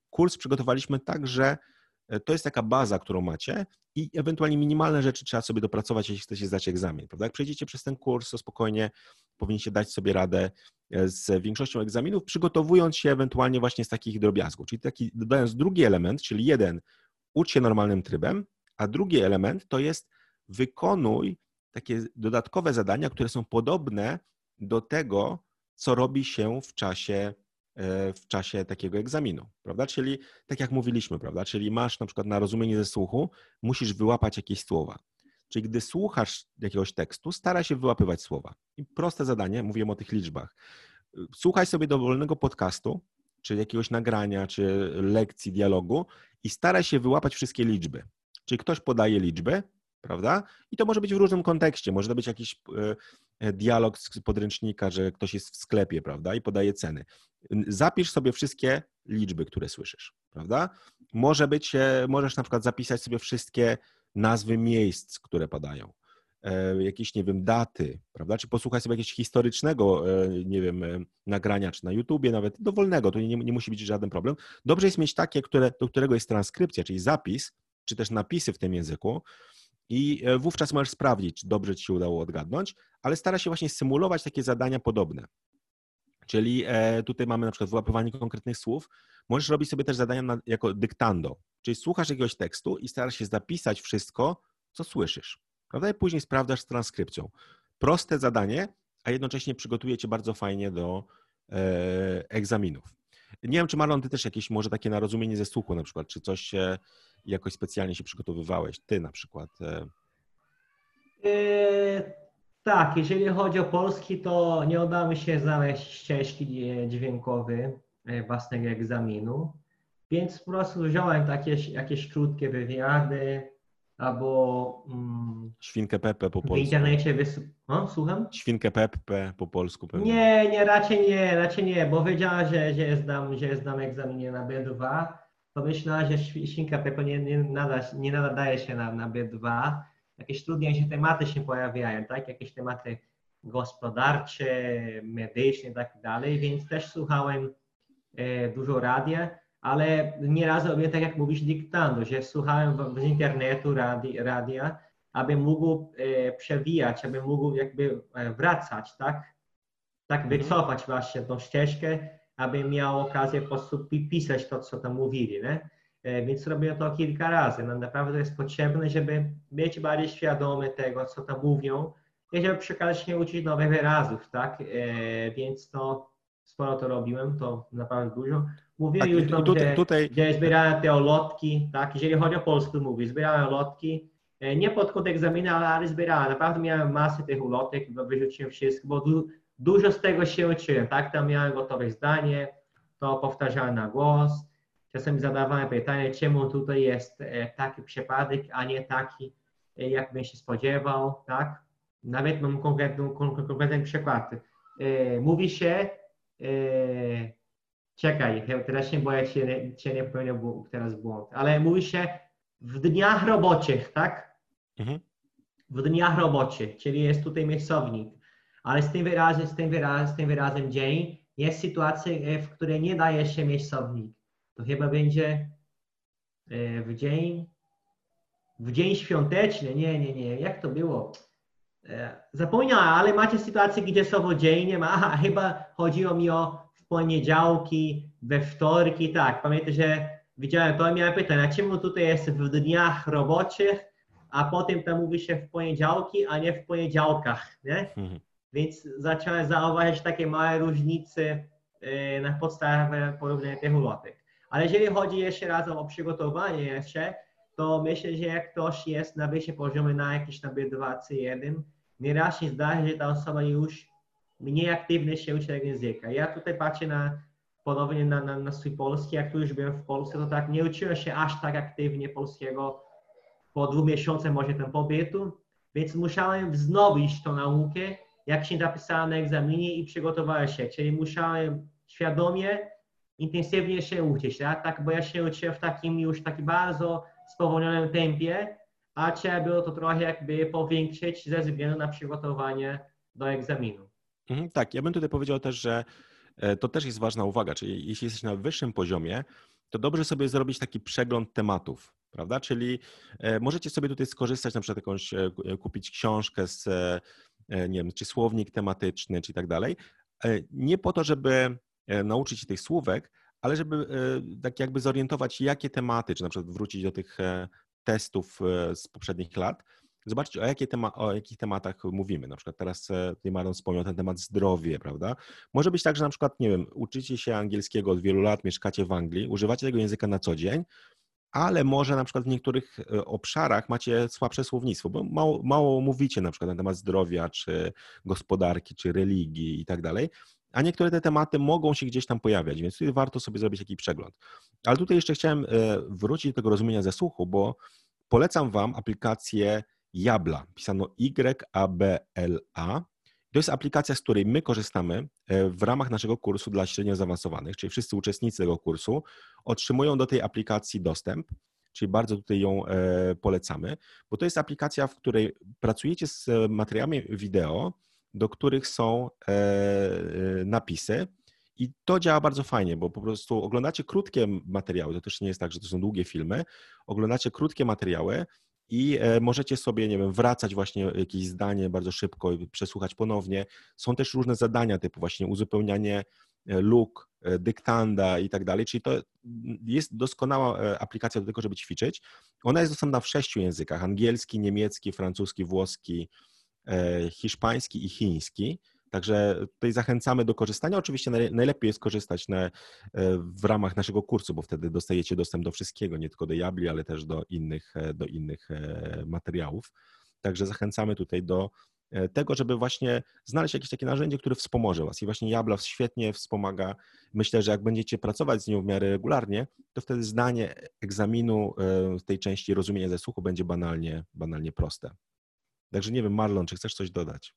kurs przygotowaliśmy tak, że e, to jest taka baza, którą macie i ewentualnie minimalne rzeczy trzeba sobie dopracować, jeśli chcecie zdać egzamin. Prawda? Jak przejdziecie przez ten kurs, to spokojnie powinniście dać sobie radę z większością egzaminów, przygotowując się ewentualnie właśnie z takich drobiazgów. Czyli taki, dodając drugi element, czyli jeden, ucz się normalnym trybem, a drugi element to jest wykonuj takie dodatkowe zadania, które są podobne do tego, co robi się w czasie, e, w czasie takiego egzaminu, prawda? Czyli tak jak mówiliśmy, prawda? Czyli masz na przykład na rozumienie ze słuchu, musisz wyłapać jakieś słowa. Czyli gdy słuchasz jakiegoś tekstu, staraj się wyłapywać słowa. I proste zadanie, mówiłem o tych liczbach. Słuchaj sobie dowolnego podcastu, czy jakiegoś nagrania, czy lekcji, dialogu i staraj się wyłapać wszystkie liczby. Czyli ktoś podaje liczbę, prawda? I to może być w różnym kontekście. Może to być jakiś e, e, dialog z podręcznika, że ktoś jest w sklepie, prawda? I podaje ceny. Zapisz sobie wszystkie liczby, które słyszysz, prawda? Może być, e, możesz na przykład zapisać sobie wszystkie nazwy miejsc, które padają, jakieś, nie wiem, daty, prawda? Czy posłuchać sobie jakiegoś historycznego, nie wiem, nagrania, czy na YouTubie nawet, dowolnego, to nie, nie musi być żaden problem. Dobrze jest mieć takie, które, do którego jest transkrypcja, czyli zapis, czy też napisy w tym języku, i e, wówczas możesz sprawdzić, czy dobrze ci się udało odgadnąć, ale stara się właśnie symulować takie zadania podobne. Czyli e, tutaj mamy na przykład wyłapywanie konkretnych słów. Możesz robić sobie też zadania jako dyktando, czyli słuchasz jakiegoś tekstu i starasz się zapisać wszystko, co słyszysz. Prawda? I później sprawdzasz z transkrypcją. Proste zadanie, a jednocześnie przygotuje cię bardzo fajnie do e, egzaminów. Nie wiem, czy Marlon, ty też jakieś może takie narozumienie ze słuchu na przykład, czy coś jakoś specjalnie się przygotowywałeś, ty na przykład? Yy, tak, jeżeli chodzi o polski, to nie udało mi się znaleźć ścieżki dźwiękowej własnego egzaminu, więc po prostu wziąłem takie jakieś krótkie wywiady, albo... Mm, Świnkę Pepe po polsku. W internecie wys... O, słucham? Świnkę Pepe po polsku pewnie. Nie, nie, raczej nie, raczej nie, bo wiedziała, że, że, zdam, że zdam egzaminie na B2, to myślała, że Świnka Pepe nie, nie, nada, nie nadaje się na, na B2. Jakieś trudniejsze tematy się pojawiają, tak? Jakieś tematy gospodarcze, medyczne i tak dalej, więc też słuchałem e, dużo radia ale nieraz robię tak, jak mówisz, dyktando, że słuchałem z internetu radi, radia, aby mógł e, przewijać, aby mógł jakby e, wracać, tak? Tak mhm. wycofać właśnie tą ścieżkę, aby miał okazję po prostu pisać to, co tam mówili, nie? E, więc robię to kilka razy. No, naprawdę jest potrzebne, żeby być bardziej świadomy tego, co tam mówią i żeby przekazać się uczyć nowych wyrazów, tak? E, więc to sporo to robiłem, to naprawdę dużo. Mówiłem tak, już wam, tutaj, że, tutaj... że zbierałem te ulotki, tak? Jeżeli chodzi o polską mówię, zbierałem ulotki, e, nie pod kątem egzaminu, ale, zbierałem. Naprawdę miałem masę tych ulotek, wyrzuciłem wszystko, bo du, dużo z tego się uczyłem, tak? Tam miałem gotowe zdanie, to powtarzałem na głos. Czasem zadawałem pytanie, czemu tutaj jest e, taki przypadek, a nie taki, e, jak bym się spodziewał, tak? Nawet mam konkretny, konkretny przykład. Mówi się, Czekaj, teraz się boję, czy nie, czy nie popełnił teraz błąd. Ale mówi się w dniach roboczych, tak? Mhm. W dniach roboczych, czyli jest tutaj miejscownik. Ale z tym wyrazem, z tym wyrazem, z tym wyrazem dzień jest sytuacja, e, w której nie daje się miejscownik. To chyba będzie e, w dzień, w dzień świąteczny. Nie, nie, nie. Jak to było? E, zapomniałem, ale macie sytuację, gdzie słowo dzień nie ma. Aha, chyba chodziło mi o poniedziałki, we wtorki, tak. Pamiętam, że widziałem to i miałem pytanie, czemu tutaj jest w dniach roboczych, a potem tam mówi się w poniedziałki, a nie w poniedziałkach, nie? Mhm. Więc zacząłem zauważyć takie małe różnice e, na podstawie porównania tych ulotek. Ale jeżeli chodzi jeszcze raz o przygotowanie jeszcze, to myślę, że jak ktoś jest na wyższym poziomie na jakiś na B2 C1, nieraz się zdarzy, że ta osoba już mniej aktywny się uczy języka. Ja tutaj patrzę na ponownie na, na, na swój polski, jak tu już byłem w Polsce, to tak nie uczyłem się aż tak aktywnie polskiego po dwóch miesiącach może ten pobytu, więc musiałem wznowić tą naukę, jak się napisałem na egzaminie i przygotowałem się, czyli musiałem świadomie, intensywnie się uczyć, tak? tak bo ja się uczyłem w takim już takim bardzo spowolnionym tempie, a trzeba było to trochę jakby powiększyć ze względu na przygotowanie do egzaminu. Mhm, tak, ja bym tutaj powiedział też, że e, to też jest ważna uwaga, czyli jeśli jesteś na wyższym poziomie, to dobrze sobie zrobić taki przegląd tematów, prawda? Czyli e, możecie sobie tutaj skorzystać, na przykład jakąś, e, kupić książkę z, nie wiem, czy słownik tematyczny, czy tak dalej. Nie po to, żeby nauczyć się tych słówek, ale żeby tak jakby zorientować, jakie tematy, czy na przykład wrócić do tych testów z poprzednich lat, zobaczcie, o, jakie tema, o jakich tematach mówimy. Na przykład teraz e, tutaj Maron wspomniał ten temat zdrowie, prawda? Może być tak, że na przykład, nie wiem, uczycie się angielskiego od wielu lat, mieszkacie w Anglii, używacie tego języka na co dzień, ale może na przykład w niektórych e, obszarach macie słabsze słownictwo, bo mało, mało mówicie na przykład na temat zdrowia, czy gospodarki, czy religii i tak dalej, a niektóre te tematy mogą się gdzieś tam pojawiać, więc tutaj warto sobie zrobić jakiś przegląd. Ale tutaj jeszcze chciałem e, wrócić do tego rozumienia ze słuchu, bo polecam Wam aplikację Jabla, pisano Y-A-B-L-A. To jest aplikacja, z której my korzystamy e, w ramach naszego kursu dla średnio zaawansowanych, czyli wszyscy uczestnicy tego kursu otrzymują do tej aplikacji dostęp, czyli bardzo tutaj ją e, polecamy, bo to jest aplikacja, w której pracujecie z materiałami wideo, do których są e, napisy. I to działa bardzo fajnie, bo po prostu oglądacie krótkie materiały, to też nie jest tak, że to są długie filmy, oglądacie krótkie materiały i e, możecie sobie, nie wiem, wracać właśnie jakieś zdanie bardzo szybko i przesłuchać ponownie. Są też różne zadania typu właśnie uzupełnianie e, luk, e, dyktanda i tak dalej, czyli to jest doskonała aplikacja do tego, żeby ćwiczyć. Ona jest dostępna w sześciu językach, angielski, niemiecki, francuski, włoski, hiszpański i chiński. Także tutaj zachęcamy do korzystania. Oczywiście najlepiej jest korzystać na, w ramach naszego kursu, bo wtedy dostajecie dostęp do wszystkiego, nie tylko do Jabli, ale też do innych, do innych materiałów. Także zachęcamy tutaj do E, tego, żeby właśnie znaleźć jakieś takie narzędzie, które wspomoże Was. I właśnie Jabla świetnie wspomaga. Myślę, że jak będziecie pracować z nią w miarę regularnie, to wtedy zdanie egzaminu w e, tej części rozumienia ze słuchu będzie banalnie, banalnie proste. Także nie wiem, Marlon, czy chcesz coś dodać?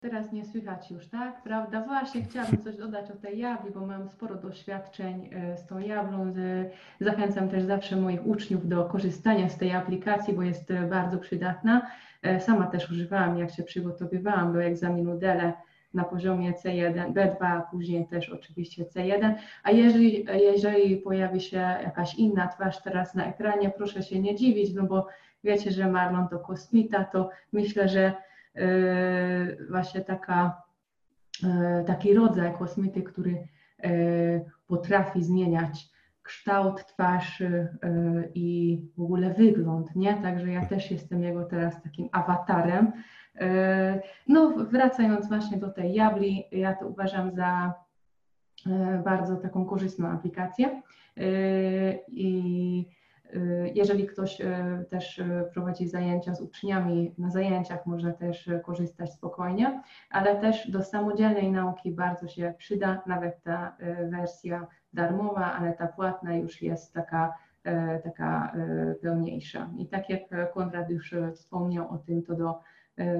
Teraz nie słychać już, tak? Prawda? Właśnie chciałabym coś dodać o tej jabli, bo mam sporo doświadczeń e, z tą jablą. Zachęcam też zawsze moich uczniów do korzystania z tej aplikacji, bo jest bardzo przydatna. E, sama też używałam, jak się przygotowywałam do egzaminu DELE na poziomie C1, B2, a później też oczywiście C1. A jeżeli, jeżeli pojawi się jakaś inna twarz teraz na ekranie, proszę się nie dziwić, no bo wiecie, że Marlon to kosmita, to myślę, że właśnie taka, yy, taki rodzaj kosmity, który yy, potrafi zmieniać kształt twarzy i w ogóle wygląd, nie? Także ja też jestem jego teraz takim awatarem. No, wracając właśnie do tej Jabli, ja to uważam za bardzo taką korzystną aplikację i jeżeli ktoś też prowadzi zajęcia z uczniami, na zajęciach można też korzystać spokojnie, ale też do samodzielnej nauki bardzo się przyda nawet ta wersja darmowa, ale ta płatna już jest taka, taka pełniejsza. I tak jak Konrad już wspomniał o tym, to do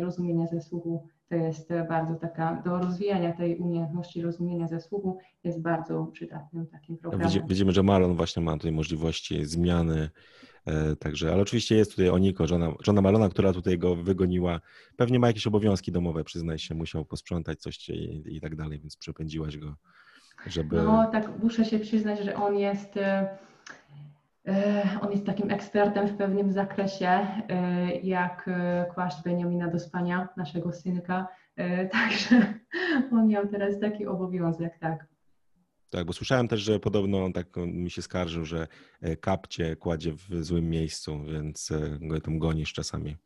rozumienia zesłuchu to jest bardzo taka, do rozwijania tej umiejętności rozumienia zesłuchu jest bardzo przydatnym takim programem. Widzimy, że Marlon właśnie ma tutaj możliwości zmiany, także, ale oczywiście jest tutaj Oniko, żona, żona Marlona, która tutaj go wygoniła. Pewnie ma jakieś obowiązki domowe, przyznaj się, musiał posprzątać coś i, i tak dalej, więc przepędziłaś go żeby... No tak, muszę się przyznać, że on jest, e, e, on jest takim ekspertem w pewnym zakresie, e, jak kłaść Beniamina do spania, naszego synka, także on miał teraz taki obowiązek, tak. Tak, bo słyszałem też, że podobno on tak mi się skarżył, że kapcie kładzie w złym miejscu, więc go tam gonisz czasami.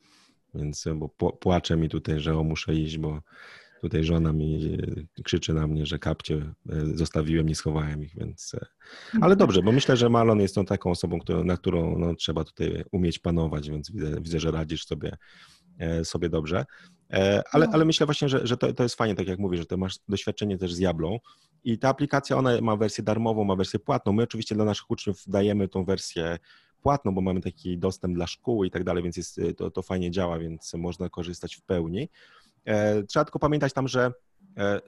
Więc bo płacze mi tutaj, że o muszę iść, bo Tutaj żona mi e, krzyczy na mnie, że kapcie e, zostawiłem, nie schowałem ich, więc. E, ale dobrze, bo myślę, że Malon jest tą taką osobą, na którą no, trzeba tutaj umieć panować, więc widzę, widzę że radzisz sobie, sobie dobrze. Ale, no. ale myślę właśnie, że, że to, to jest fajnie, tak jak mówisz, że ty masz doświadczenie też z Jablą i ta aplikacja, ona ma wersję darmową, ma wersję płatną. My oczywiście dla naszych uczniów dajemy tą wersję płatną, bo mamy taki dostęp dla szkół i tak dalej, więc jest, to, to fajnie działa, więc można korzystać w pełni. E, trzeba tylko pamiętać tam, że e,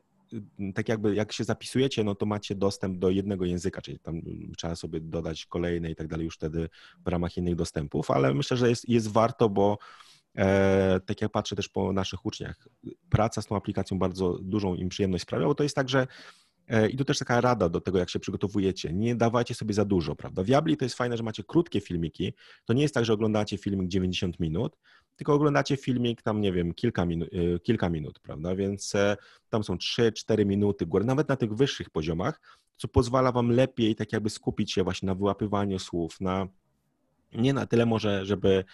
tak jakby jak się zapisujecie, no to macie dostęp do jednego języka, czyli tam trzeba sobie dodać kolejne i tak dalej już wtedy w ramach innych dostępów, ale myślę, że jest, jest warto, bo e, tak jak patrzę też po naszych uczniach, praca z tą aplikacją bardzo dużą im przyjemność sprawia, bo to jest tak, że I tu też taka rada do tego, jak się przygotowujecie. Nie dawajcie sobie za dużo, prawda? W Jabli to jest fajne, że macie krótkie filmiki. To nie jest tak, że oglądacie filmik 90 minut, tylko oglądacie filmik tam, nie wiem, kilka, minu e, kilka minut, prawda? Więc e, tam są 3-4 minuty, nawet na tych wyższych poziomach, co pozwala wam lepiej tak jakby skupić się właśnie na wyłapywaniu słów, na nie na tyle może, żeby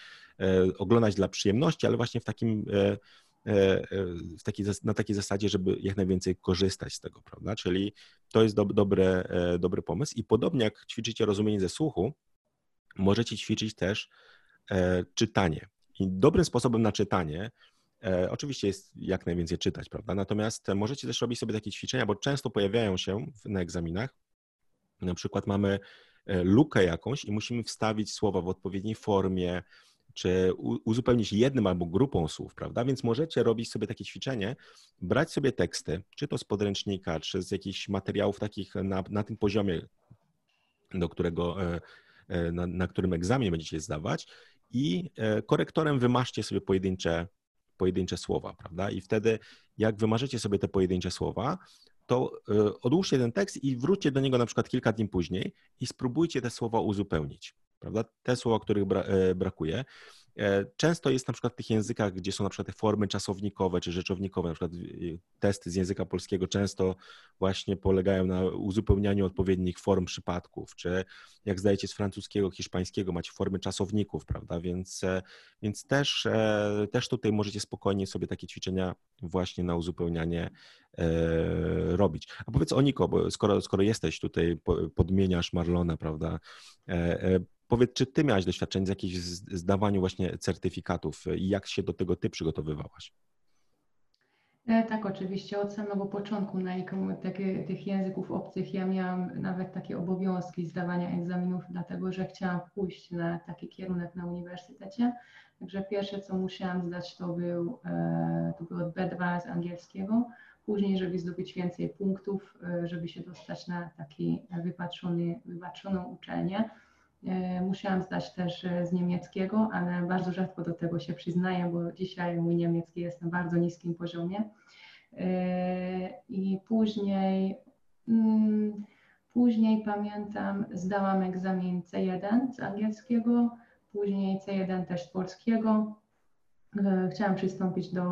oglądać dla przyjemności, ale właśnie w takim E, e, takiej, na takiej zasadzie, żeby jak najwięcej korzystać z tego, prawda? Czyli to jest do, dobre, e, dobry pomysł. I podobnie jak ćwiczycie rozumienie ze słuchu, możecie ćwiczyć też czytanie. I dobrym sposobem na czytanie oczywiście jest jak najwięcej czytać, prawda? Natomiast możecie też robić sobie takie ćwiczenia, bo często pojawiają się na egzaminach. Na przykład mamy lukę jakąś i musimy wstawić słowa w odpowiedniej formie, czy uzupełnić jednym albo grupą słów, prawda? Więc możecie robić sobie takie ćwiczenie, brać sobie teksty, czy to z podręcznika, czy z jakichś materiałów takich na, na tym poziomie, do którego, e, e, na, na którym egzamin będziecie zdawać i e, korektorem wymaszcie sobie pojedyncze, pojedyncze słowa, prawda? I wtedy, jak wymarzycie sobie te pojedyncze słowa, to odłóżcie ten tekst i wróćcie do niego na przykład kilka dni później i spróbujcie te słowa uzupełnić prawda? Te słowa, których bra e, brakuje. E, często jest na przykład w tych językach, gdzie są na przykład te formy czasownikowe czy rzeczownikowe, na przykład testy z języka polskiego często właśnie polegają na uzupełnianiu odpowiednich form przypadków, czy jak zdajecie z francuskiego, hiszpańskiego, macie formy czasowników, prawda, więc, e, więc też, też tutaj możecie spokojnie sobie takie ćwiczenia właśnie na uzupełnianie robić. A powiedz o Niko, bo skoro, skoro jesteś tutaj, podmieniasz Marlona, prawda, Powiedz, czy ty miałaś doświadczenie z jakimś zdawaniu właśnie certyfikatów i jak się do tego ty przygotowywałaś? E, tak, oczywiście. Od samego początku tych języków obcych ja miałam nawet takie obowiązki zdawania egzaminów, dlatego że chciałam pójść na taki kierunek na uniwersytecie. Także pierwsze, co musiałam zdać, to był, e, to było B2 z angielskiego. Później, żeby zdobyć więcej punktów, e, żeby się dostać na taki wypatrzony, wypaczoną uczelnię, musiałam zdać też e, z niemieckiego, ale bardzo rzadko do tego się przyznaję, bo dzisiaj mój niemiecki jest na bardzo niskim poziomie. E, I później, mm, później pamiętam, zdałam egzamin C1 z angielskiego, później C1 też z polskiego. Chciałam przystąpić do,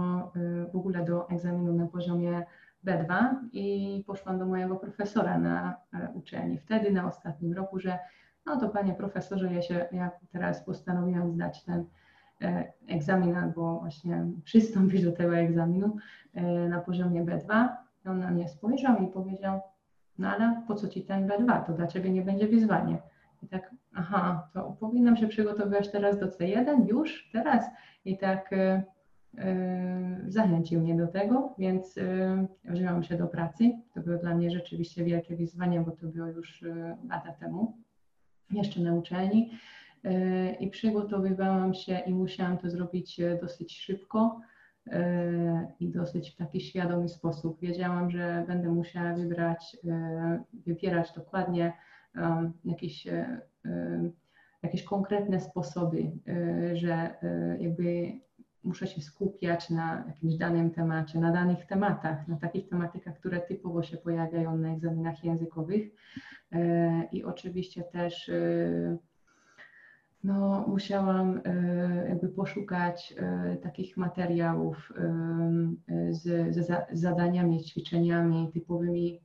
w ogóle do egzaminu na poziomie B2 i poszłam do mojego profesora na uczelni. Wtedy na ostatnim roku, że no to panie profesorze, ja się ja teraz postanowiłam zdać ten e, egzamin albo właśnie przystąpić do tego egzaminu e, na poziomie B2. I on na mnie spojrzał i powiedział, no ale po co ci ten B2, to dla ciebie nie będzie wyzwanie. I tak, aha, to powinnam się przygotowywać teraz do C1 już, teraz. I tak y, zachęcił mnie do tego, więc y, się do pracy. To było dla mnie rzeczywiście wielkie wyzwanie, bo to było już lata temu jeszcze na uczelni e, i przygotowywałam się i musiałam to zrobić e, dosyć szybko e, i dosyć w taki świadomy sposób. Wiedziałam, że będę musiała wybrać, wybierać dokładnie jakieś, jakieś konkretne sposoby, że jakby muszę się skupiać na jakimś danym temacie, na danych tematach, na takich tematykach, które typowo się pojawiają na egzaminach językowych. E, I oczywiście też e, no, musiałam e, jakby poszukać takich materiałów z, z zadaniami, ćwiczeniami typowymi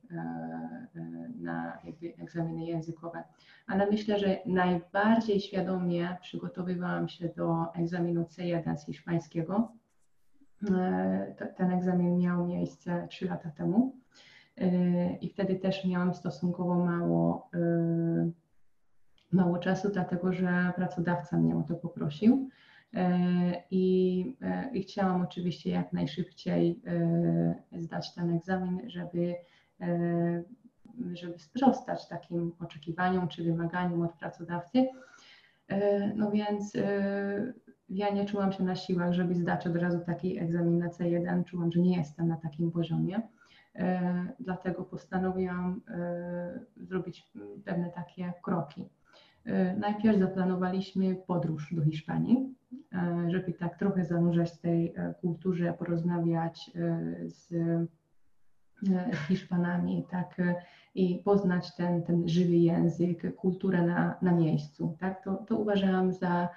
na jakby egzaminy językowe. Ale myślę, że najbardziej świadomie przygotowywałam się do egzaminu C1 z hiszpańskiego. Ten egzamin miał miejsce 3 lata temu. I wtedy też miałam stosunkowo mało, mało czasu, dlatego że pracodawca mnie o to poprosił. Y, I, y, I chciałam oczywiście jak najszybciej zdać ten egzamin, żeby, żeby sprostać takim oczekiwaniom czy wymaganiom od pracodawcy. No więc ja nie czułam się na siłach, żeby zdać od razu taki egzamin na C1. Czułam, że nie jestem na takim poziomie. E, dlatego postanowiłam e, zrobić pewne takie kroki. E, najpierw zaplanowaliśmy podróż do Hiszpanii, żeby tak trochę zanurzać w tej kulturze, porozmawiać z Hiszpanami, tak, i poznać ten, ten żywy język, kulturę na, na miejscu. Tak? To, to uważałam za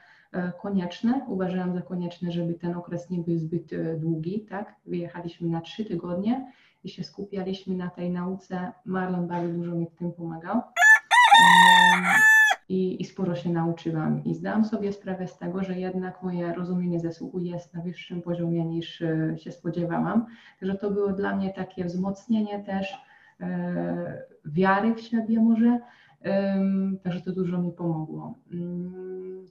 konieczne. Uważałam za konieczne, żeby ten okres nie był zbyt długi. Tak? Wyjechaliśmy na trzy tygodnie i się skupialiśmy na tej nauce. Marlon bardzo dużo mi w tym pomagał. I, I, sporo się nauczyłam. I zdałam sobie sprawę z tego, że jednak moje rozumienie zesłuchu jest na wyższym poziomie niż e, się spodziewałam. Także to było dla mnie takie wzmocnienie też e, wiary w siebie może. E, także to dużo mi pomogło. Mm,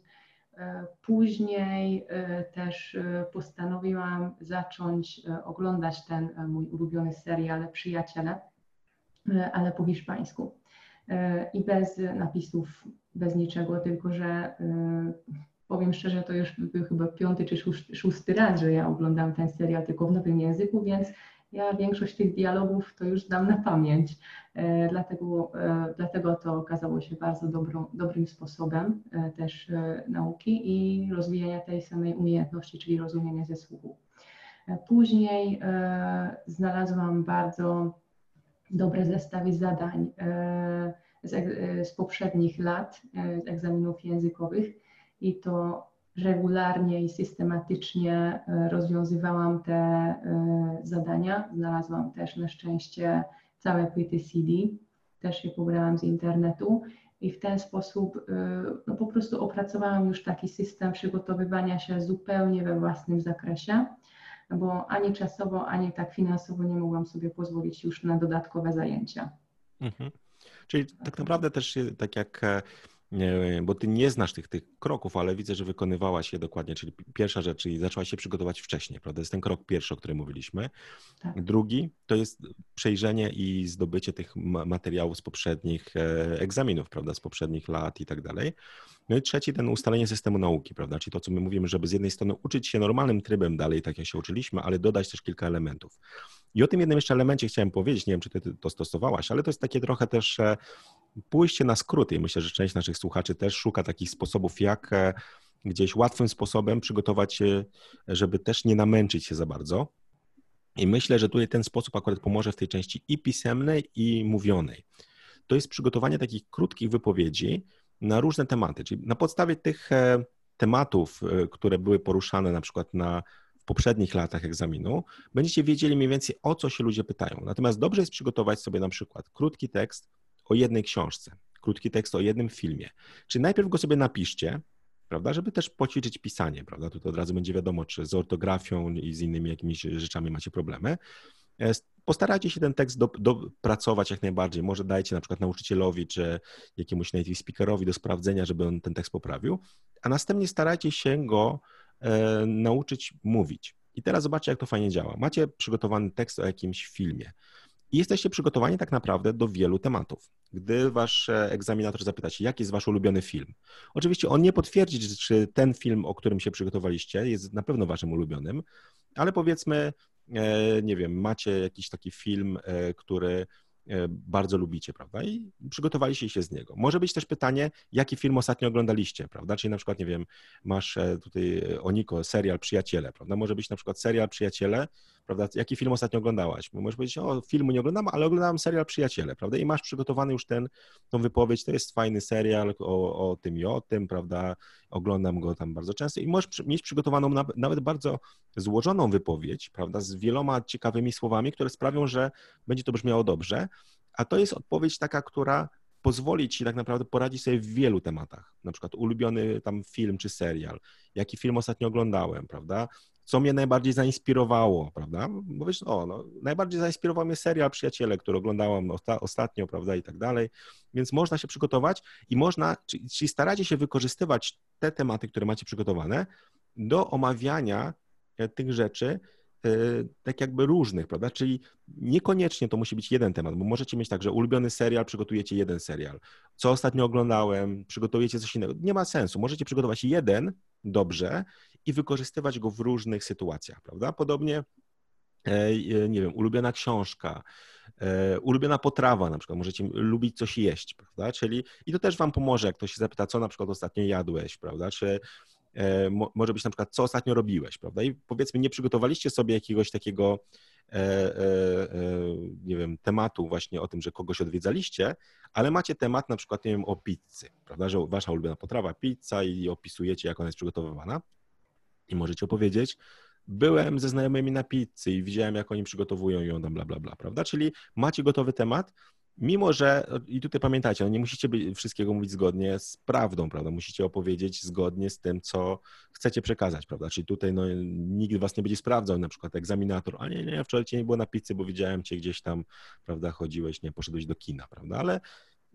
E, później e, też postanowiłam zacząć oglądać ten mój ulubiony serial Przyjaciele, ale po hiszpańsku. I bez napisów, bez niczego, tylko że powiem szczerze, to już był chyba piąty czy szósty raz, że ja oglądam ten serial tylko w nowym języku, więc ja większość tych dialogów to już znam na pamięć, e, dlatego, e, dlatego to okazało się bardzo dobrą, dobrym sposobem też nauki i rozwijania tej samej umiejętności, czyli rozumienia ze słuchu. Później znalazłam bardzo dobre zestawy zadań z, z poprzednich lat, z egzaminów językowych i to regularnie i systematycznie rozwiązywałam te zadania. Znalazłam też na szczęście całe płyty CD, też je pobrałam z internetu i w ten sposób no, po prostu opracowałam już taki system przygotowywania się zupełnie we własnym zakresie, bo ani czasowo, ani tak finansowo nie mogłam sobie pozwolić już na dodatkowe zajęcia. Mhm. Czyli tak naprawdę też tak jak e, bo ty nie znasz tych, tych kroków, ale widzę, że wykonywałaś je dokładnie, czyli pierwsza rzecz, czyli zaczęłaś się przygotować wcześniej, prawda? To jest ten krok pierwszy, o którym mówiliśmy. Tak. Drugi to jest przejrzenie i zdobycie tych materiałów z poprzednich e, egzaminów, prawda? Z poprzednich lat i tak dalej. No i trzeci, ten ustalenie systemu nauki, prawda? Czyli to, co my mówimy, żeby z jednej strony uczyć się normalnym trybem dalej, tak jak się uczyliśmy, ale dodać też kilka elementów. I o tym jednym jeszcze elemencie chciałem powiedzieć, nie wiem, czy ty to stosowałaś, ale to jest takie trochę też e, pójście na skróty. Myślę, że część naszych słuchaczy też szuka takich sposobów, jak e, gdzieś łatwym sposobem przygotować się, żeby też nie namęczyć się za bardzo. I myślę, że tutaj ten sposób akurat pomoże w tej części i pisemnej, i mówionej. To jest przygotowanie takich krótkich wypowiedzi na różne tematy, czyli na podstawie tych e, tematów, e, które były poruszane na przykład na w poprzednich latach egzaminu, będziecie wiedzieli mniej więcej o co się ludzie pytają. Natomiast dobrze jest przygotować sobie na przykład krótki tekst o jednej książce, krótki tekst o jednym filmie. Czyli najpierw go sobie napiszcie, prawda, żeby też poćwiczyć pisanie, prawda? Tutaj od razu będzie wiadomo, czy z ortografią i z innymi jakimiś rzeczami macie problemy. E, postarajcie się ten tekst dopracować jak najbardziej. Może dajcie na przykład nauczycielowi czy jakiemuś native speakerowi do sprawdzenia, żeby on ten tekst poprawił, a następnie starajcie się go e, nauczyć mówić. I teraz zobaczcie, jak to fajnie działa. Macie przygotowany tekst o jakimś filmie i jesteście przygotowani tak naprawdę do wielu tematów. Gdy wasz e, egzaminator zapyta się, jaki jest wasz ulubiony film, oczywiście on nie potwierdzi, czy ten film, o którym się przygotowaliście, jest na pewno waszym ulubionym, ale powiedzmy, e, nie wiem, macie jakiś taki film, e, który bardzo lubicie, prawda? I przygotowaliście się z niego. Może być też pytanie, jaki film ostatnio oglądaliście, prawda? Czyli na przykład, nie wiem, masz tutaj Oniko, serial Przyjaciele, prawda? Może być na przykład serial Przyjaciele, prawda? Jaki film ostatnio oglądałaś? Możesz powiedzieć, o, filmu nie oglądam, ale oglądam serial Przyjaciele, prawda? I masz przygotowany już ten, tą wypowiedź, to jest fajny serial o, o tym i o tym, prawda? Oglądam go tam bardzo często i możesz mieć przygotowaną nawet bardzo złożoną wypowiedź, prawda? Z wieloma ciekawymi słowami, które sprawią, że będzie to brzmiało dobrze, a to jest odpowiedź taka, która pozwoli ci tak naprawdę poradzić sobie w wielu tematach. Na przykład ulubiony tam film czy serial, jaki film ostatnio oglądałem, prawda? Co mnie najbardziej zainspirowało, prawda? Bo wiesz, o, no, najbardziej zainspirował mnie serial Przyjaciele, który oglądałam ostatnio, prawda, i tak dalej. Więc można się przygotować i można, czyli, czyli staracie się wykorzystywać te tematy, które macie przygotowane do omawiania e, tych rzeczy, e, tak jakby różnych, prawda? Czyli niekoniecznie to musi być jeden temat, bo możecie mieć tak, że ulubiony serial, przygotujecie jeden serial. Co ostatnio oglądałem, przygotujecie coś innego. Nie ma sensu. Możecie przygotować jeden dobrze i wykorzystywać go w różnych sytuacjach, prawda? Podobnie, e, e, nie wiem, ulubiona książka, e, ulubiona potrawa na przykład, możecie lubić coś jeść, prawda? Czyli i to też wam pomoże, jak ktoś się zapyta, co na przykład ostatnio jadłeś, prawda? Czy może być na przykład, co ostatnio robiłeś, prawda? I powiedzmy, nie przygotowaliście sobie jakiegoś takiego, nie wiem, tematu właśnie o tym, że kogoś odwiedzaliście, ale macie temat na przykład, nie wiem, o pizzy, prawda? Że wasza ulubiona potrawa, pizza i opisujecie, jak ona jest przygotowywana i możecie opowiedzieć, byłem ze znajomymi na pizzy i widziałem, jak oni przygotowują ją, tam bla, bla, bla, prawda? Czyli macie gotowy temat, mimo że, i tutaj pamiętajcie, no nie musicie być, wszystkiego mówić zgodnie z prawdą, prawda? Musicie opowiedzieć zgodnie z tym, co chcecie przekazać, prawda? Czyli tutaj no, nikt was nie będzie sprawdzał, na przykład egzaminator, a nie, nie, wczoraj cię nie było na pizzy, bo widziałem cię gdzieś tam, prawda, chodziłeś, nie, poszedłeś do kina, prawda? Ale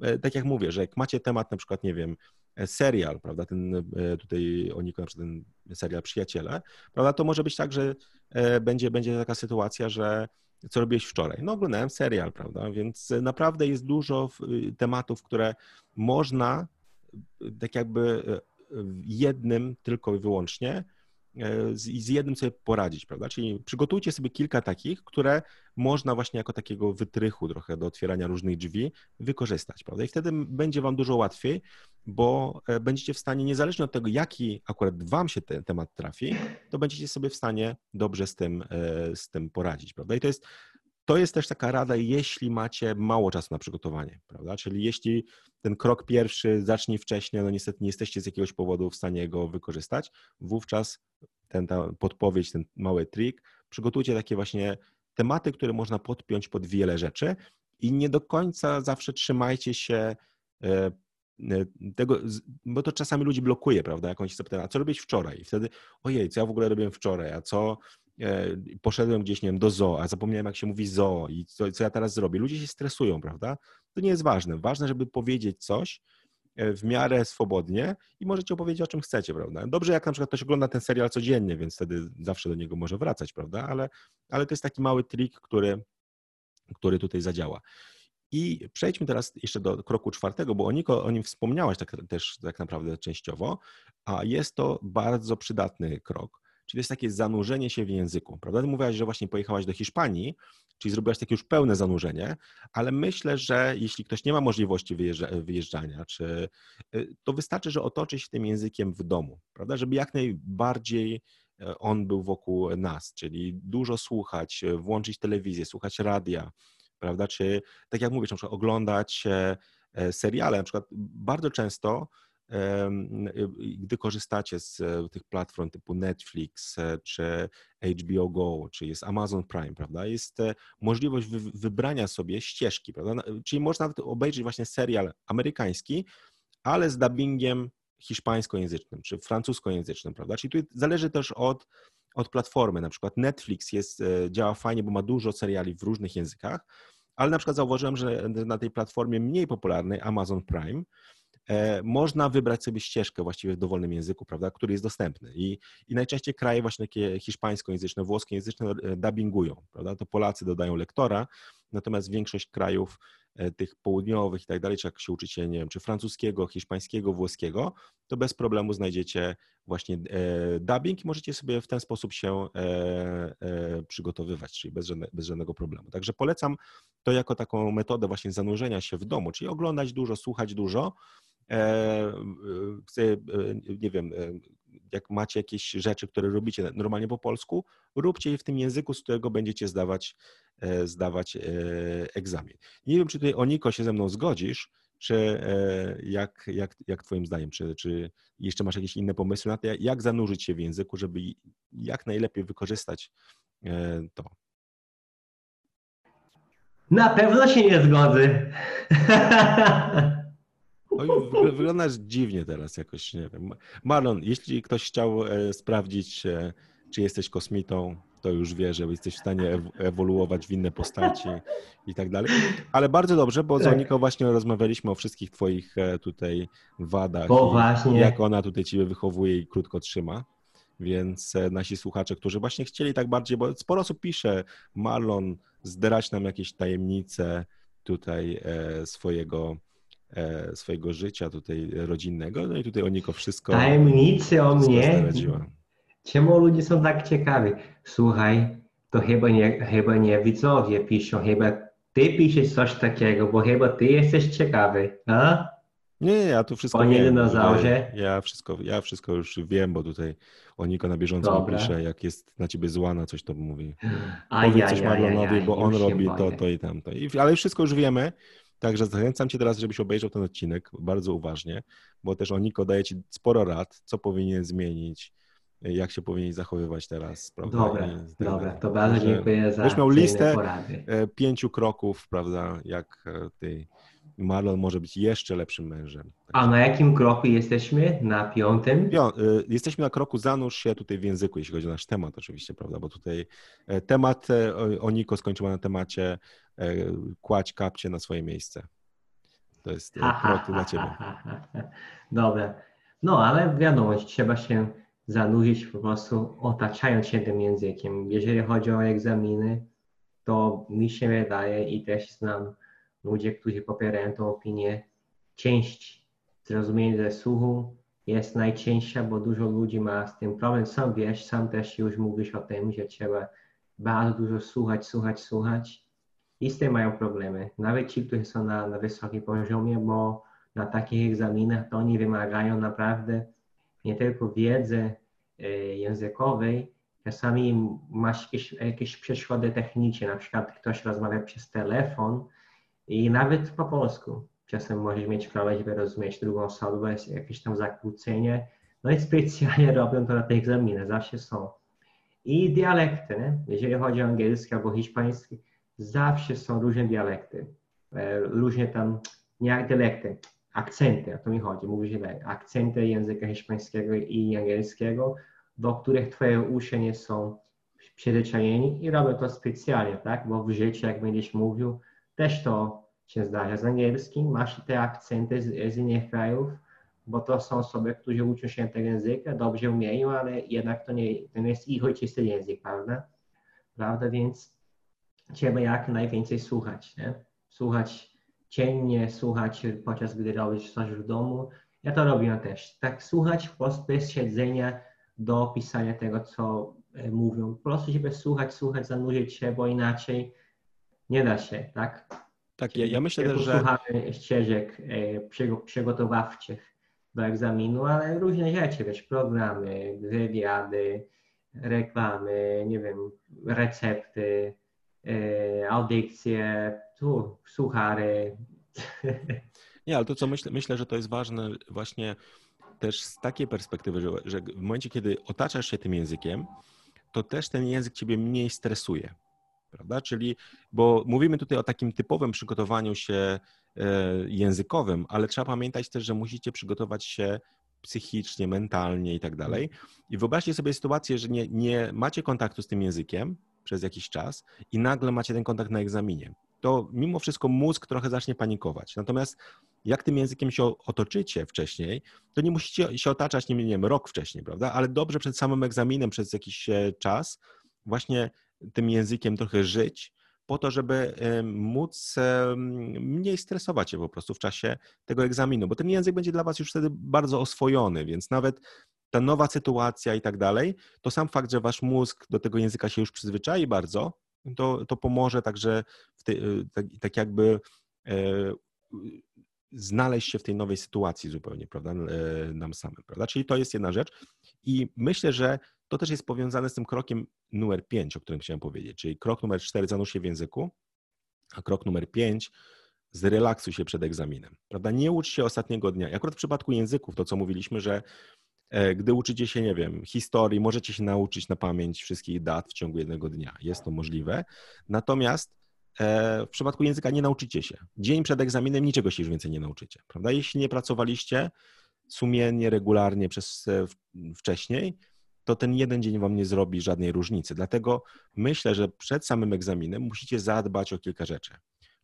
e, tak jak mówię, że jak macie temat na przykład, nie wiem, serial, prawda, ten e, tutaj Oniko, na przykład ten serial Przyjaciele, prawda, to może być tak, że e, będzie, będzie taka sytuacja, że co robiłeś wczoraj? No oglądałem serial, prawda, więc naprawdę jest dużo tematów, które można tak jakby jednym tylko i wyłącznie E, z, z jednym sobie poradzić, prawda? Czyli przygotujcie sobie kilka takich, które można właśnie jako takiego wytrychu trochę do otwierania różnych drzwi wykorzystać, prawda? I wtedy będzie Wam dużo łatwiej, bo e, będziecie w stanie, niezależnie od tego, jaki akurat Wam się ten temat trafi, to będziecie sobie w stanie dobrze z tym, e, z tym poradzić, prawda? I to jest to jest też taka rada, jeśli macie mało czasu na przygotowanie, prawda? Czyli jeśli ten krok pierwszy zacznie wcześniej, no niestety nie jesteście z jakiegoś powodu w stanie go wykorzystać, wówczas ten, ta podpowiedź, ten mały trik, przygotujcie takie właśnie tematy, które można podpiąć pod wiele rzeczy i nie do końca zawsze trzymajcie się e, e, tego, bo to czasami ludzi blokuje, prawda? Jak oni się zapytają, a co robić wczoraj? I wtedy, ojej, co ja w ogóle robiłem wczoraj, a co poszedłem gdzieś, nie wiem, do zoo, a zapomniałem, jak się mówi zoo i co, co ja teraz zrobię. Ludzie się stresują, prawda? To nie jest ważne. Ważne, żeby powiedzieć coś, w miarę swobodnie i możecie opowiedzieć o czym chcecie, prawda? Dobrze, jak na przykład ktoś ogląda ten serial codziennie, więc wtedy zawsze do niego może wracać, prawda? Ale, ale to jest taki mały trik, który, który tutaj zadziała. I przejdźmy teraz jeszcze do kroku czwartego, bo o, Niko, o nim wspomniałaś tak, też tak naprawdę częściowo, a jest to bardzo przydatny krok, czyli jest takie zanurzenie się w języku, prawda? Ty mówiłaś, że właśnie pojechałaś do Hiszpanii, czyli zrobiłaś takie już pełne zanurzenie, ale myślę, że jeśli ktoś nie ma możliwości wyjeżdżania, czy, y, to wystarczy, że otoczy się tym językiem w domu, prawda? Żeby jak najbardziej e, on był wokół nas, czyli dużo słuchać, e, włączyć telewizję, słuchać radia, prawda? Czy tak jak mówisz, na przykład oglądać e, seriale, na przykład bardzo często gdy korzystacie z e, tych platform typu Netflix, e, czy HBO Go, czy jest Amazon Prime, prawda, jest e, możliwość wybrania sobie ścieżki, prawda, czyli można nawet obejrzeć właśnie serial amerykański, ale z dubbingiem hiszpańskojęzycznym, czy francuskojęzycznym, prawda, czyli tu zależy też od, od platformy, na przykład Netflix jest, działa fajnie, bo ma dużo seriali w różnych językach, ale na przykład zauważyłem, że na tej platformie mniej popularnej, Amazon Prime, można wybrać sobie ścieżkę właściwie w dowolnym języku, prawda, który jest dostępny. I, i najczęściej kraje właśnie takie hiszpańskojęzyczne, włoskojęzyczne e, dubbingują, prawda, to Polacy dodają lektora, natomiast większość krajów e, tych południowych i tak dalej, czy jak się uczycie, nie wiem, czy francuskiego, hiszpańskiego, włoskiego, to bez problemu znajdziecie właśnie dubbing i możecie sobie w ten sposób się przygotowywać, czyli bez, żadne, bez żadnego problemu. Także polecam to jako taką metodę właśnie zanurzenia się w domu, czyli oglądać dużo, słuchać dużo, E, e, nie wiem, e, jak macie jakieś rzeczy, które robicie normalnie po polsku, róbcie je w tym języku, z którego będziecie zdawać, zdawać egzamin. Nie wiem, czy tutaj Oniko się ze mną zgodzisz, czy jak, jak, jak twoim zdaniem, czy, czy jeszcze masz jakieś inne pomysły na to, jak zanurzyć się w języku, żeby jak najlepiej wykorzystać to? Na pewno się nie zgodzę. Oj, wyglądasz dziwnie teraz jakoś, nie wiem. Marlon, jeśli ktoś chciał e, sprawdzić, e, czy jesteś kosmitą, to już wie, że jesteś w stanie ewoluować w inne postaci i tak dalej. Ale bardzo dobrze, bo z tak. Oniką właśnie rozmawialiśmy o wszystkich twoich e, tutaj wadach. Bo właśnie. Jak ona tutaj ciebie wychowuje i krótko trzyma. Więc nasi słuchacze, którzy właśnie chcieli tak bardziej, bo sporo osób pisze, Marlon, zdrać nam jakieś tajemnice tutaj swojego swojego życia tutaj rodzinnego, no i tutaj Oniko wszystko... Tajemnicy o mnie? Czemu ludzie są tak ciekawi? Słuchaj, to chyba nie, chyba nie widzowie piszą, chyba ty piszesz coś takiego, bo chyba ty jesteś ciekawy, a? Nie, nie, ja tu wszystko Panie wiem. dinozaurze. Ja wszystko, ja wszystko już wiem, bo tutaj Oniko na bieżąco mi pisze, jak jest na ciebie zła na coś, to mówi. A Powiedz ja, coś ja, Marlonowi, ja, bo on robi to, to i tamto. I, ale wszystko już wiemy. Także zachęcam Cię teraz, żebyś obejrzał ten odcinek bardzo uważnie, bo też Oniko daje Ci sporo rad, co powinien zmienić, jak się powinien zachowywać teraz. Prawda? Dobra, tak dobra, to bardzo dziękuję za Będziesz miał listę porady. E, pięciu kroków, prawda, jak Ty Marlon może być jeszcze lepszym mężem. A na jakim kroku jesteśmy? Na piątym? Pią y, jesteśmy na kroku zanurz się tutaj w języku, jeśli chodzi o nasz temat oczywiście, prawda, bo tutaj e, temat, e, Oniko skończyła na temacie e, kładź kapcie na swoje miejsce. To jest krok dla Ciebie. Dobra. No, ale wiadomo, trzeba się zanurzyć po prostu otaczając się tym językiem. Jeżeli chodzi o egzaminy, to mi się wydaje i też znam ludzie, którzy popierają tą opinię, część zrozumienia ze słuchu jest najcięższa, bo dużo ludzi ma z tym problem. Sam wiesz, sam też już mówisz o tym, że trzeba bardzo dużo słuchać, słuchać, słuchać i z tym mają problemy. Nawet ci, którzy są na, na wysokim poziomie, bo na takich egzaminach to oni wymagają naprawdę nie tylko wiedzy y, językowej, Czasami masz jakieś, jakieś przeszkody techniczne, na przykład ktoś rozmawia przez telefon i nawet po polsku. Czasem możesz mieć żeby rozumieć drugą osobę, jest jakieś tam zakłócenie. No i specjalnie robią to na te egzaminy, zawsze są. I dialekty, nie? jeżeli chodzi o angielski albo hiszpański, zawsze są różne dialekty. E, różne tam, nie dialekty, akcenty, o to mi chodzi, mówię źle, akcenty języka hiszpańskiego i angielskiego, do których twoje uszy nie są przyzwyczajeni i robię to specjalnie, tak? Bo w życiu, jak będziesz mówił, też to się zdarza z angielskim, masz te akcenty z, z innych krajów, bo to są osoby, którzy uczą się tego języka, dobrze umieją, ale jednak to nie, to nie jest ich ojczysty język, prawda? Prawda, więc trzeba jak najwięcej słuchać, nie? Słuchać ciennie, słuchać podczas gdy robisz coś w domu. Ja to robię też. Tak słuchać po prostu bez siedzenia do pisania tego, co e, mówią. Po prostu, żeby słuchać, słuchać, zanurzyć się, bo inaczej nie da się, tak? Tak, ja, ja myślę też, że... Ścieżek e, przygotowawczych do egzaminu, ale różne rzeczy, wiesz, programy, wywiady, reklamy, nie wiem, recepty, e, audykcje, tu suchary. Nie, ale to co myślę, myślę, że to jest ważne właśnie też z takiej perspektywy, że, że w momencie, kiedy otaczasz się tym językiem, to też ten język ciebie mniej stresuje. Prawda? Czyli, bo mówimy tutaj o takim typowym przygotowaniu się e, językowym, ale trzeba pamiętać też, że musicie przygotować się psychicznie, mentalnie i tak dalej. I wyobraźcie sobie sytuację, że nie, nie macie kontaktu z tym językiem przez jakiś czas i nagle macie ten kontakt na egzaminie. To mimo wszystko mózg trochę zacznie panikować. Natomiast jak tym językiem się otoczycie wcześniej, to nie musicie się otaczać nim, nie wiem, rok wcześniej, prawda? Ale dobrze przed samym egzaminem, przez jakiś e, czas, właśnie tym językiem trochę żyć, po to, żeby móc mniej stresować się po prostu w czasie tego egzaminu, bo ten język będzie dla Was już wtedy bardzo oswojony, więc nawet ta nowa sytuacja i tak dalej, to sam fakt, że Wasz mózg do tego języka się już przyzwyczai bardzo, to, to pomoże także tej, tak, tak jakby e, znaleźć się w tej nowej sytuacji zupełnie, prawda, e, nam samym, prawda? Czyli to jest jedna rzecz i myślę, że to też jest powiązane z tym krokiem numer 5, o którym chciałem powiedzieć, czyli krok numer 4 zanurz się w języku, a krok numer 5 zrelaksuj się przed egzaminem, prawda? Nie ucz się ostatniego dnia. I akurat w przypadku języków, to co mówiliśmy, że e, gdy uczycie się, nie wiem, historii, możecie się nauczyć na pamięć wszystkich dat w ciągu jednego dnia. Jest to możliwe. Natomiast E, w przypadku języka nie nauczycie się. Dzień przed egzaminem niczego się już więcej nie nauczycie, prawda? Jeśli nie pracowaliście sumiennie, regularnie przez e, wcześniej, to ten jeden dzień wam nie zrobi żadnej różnicy. Dlatego myślę, że przed samym egzaminem musicie zadbać o kilka rzeczy.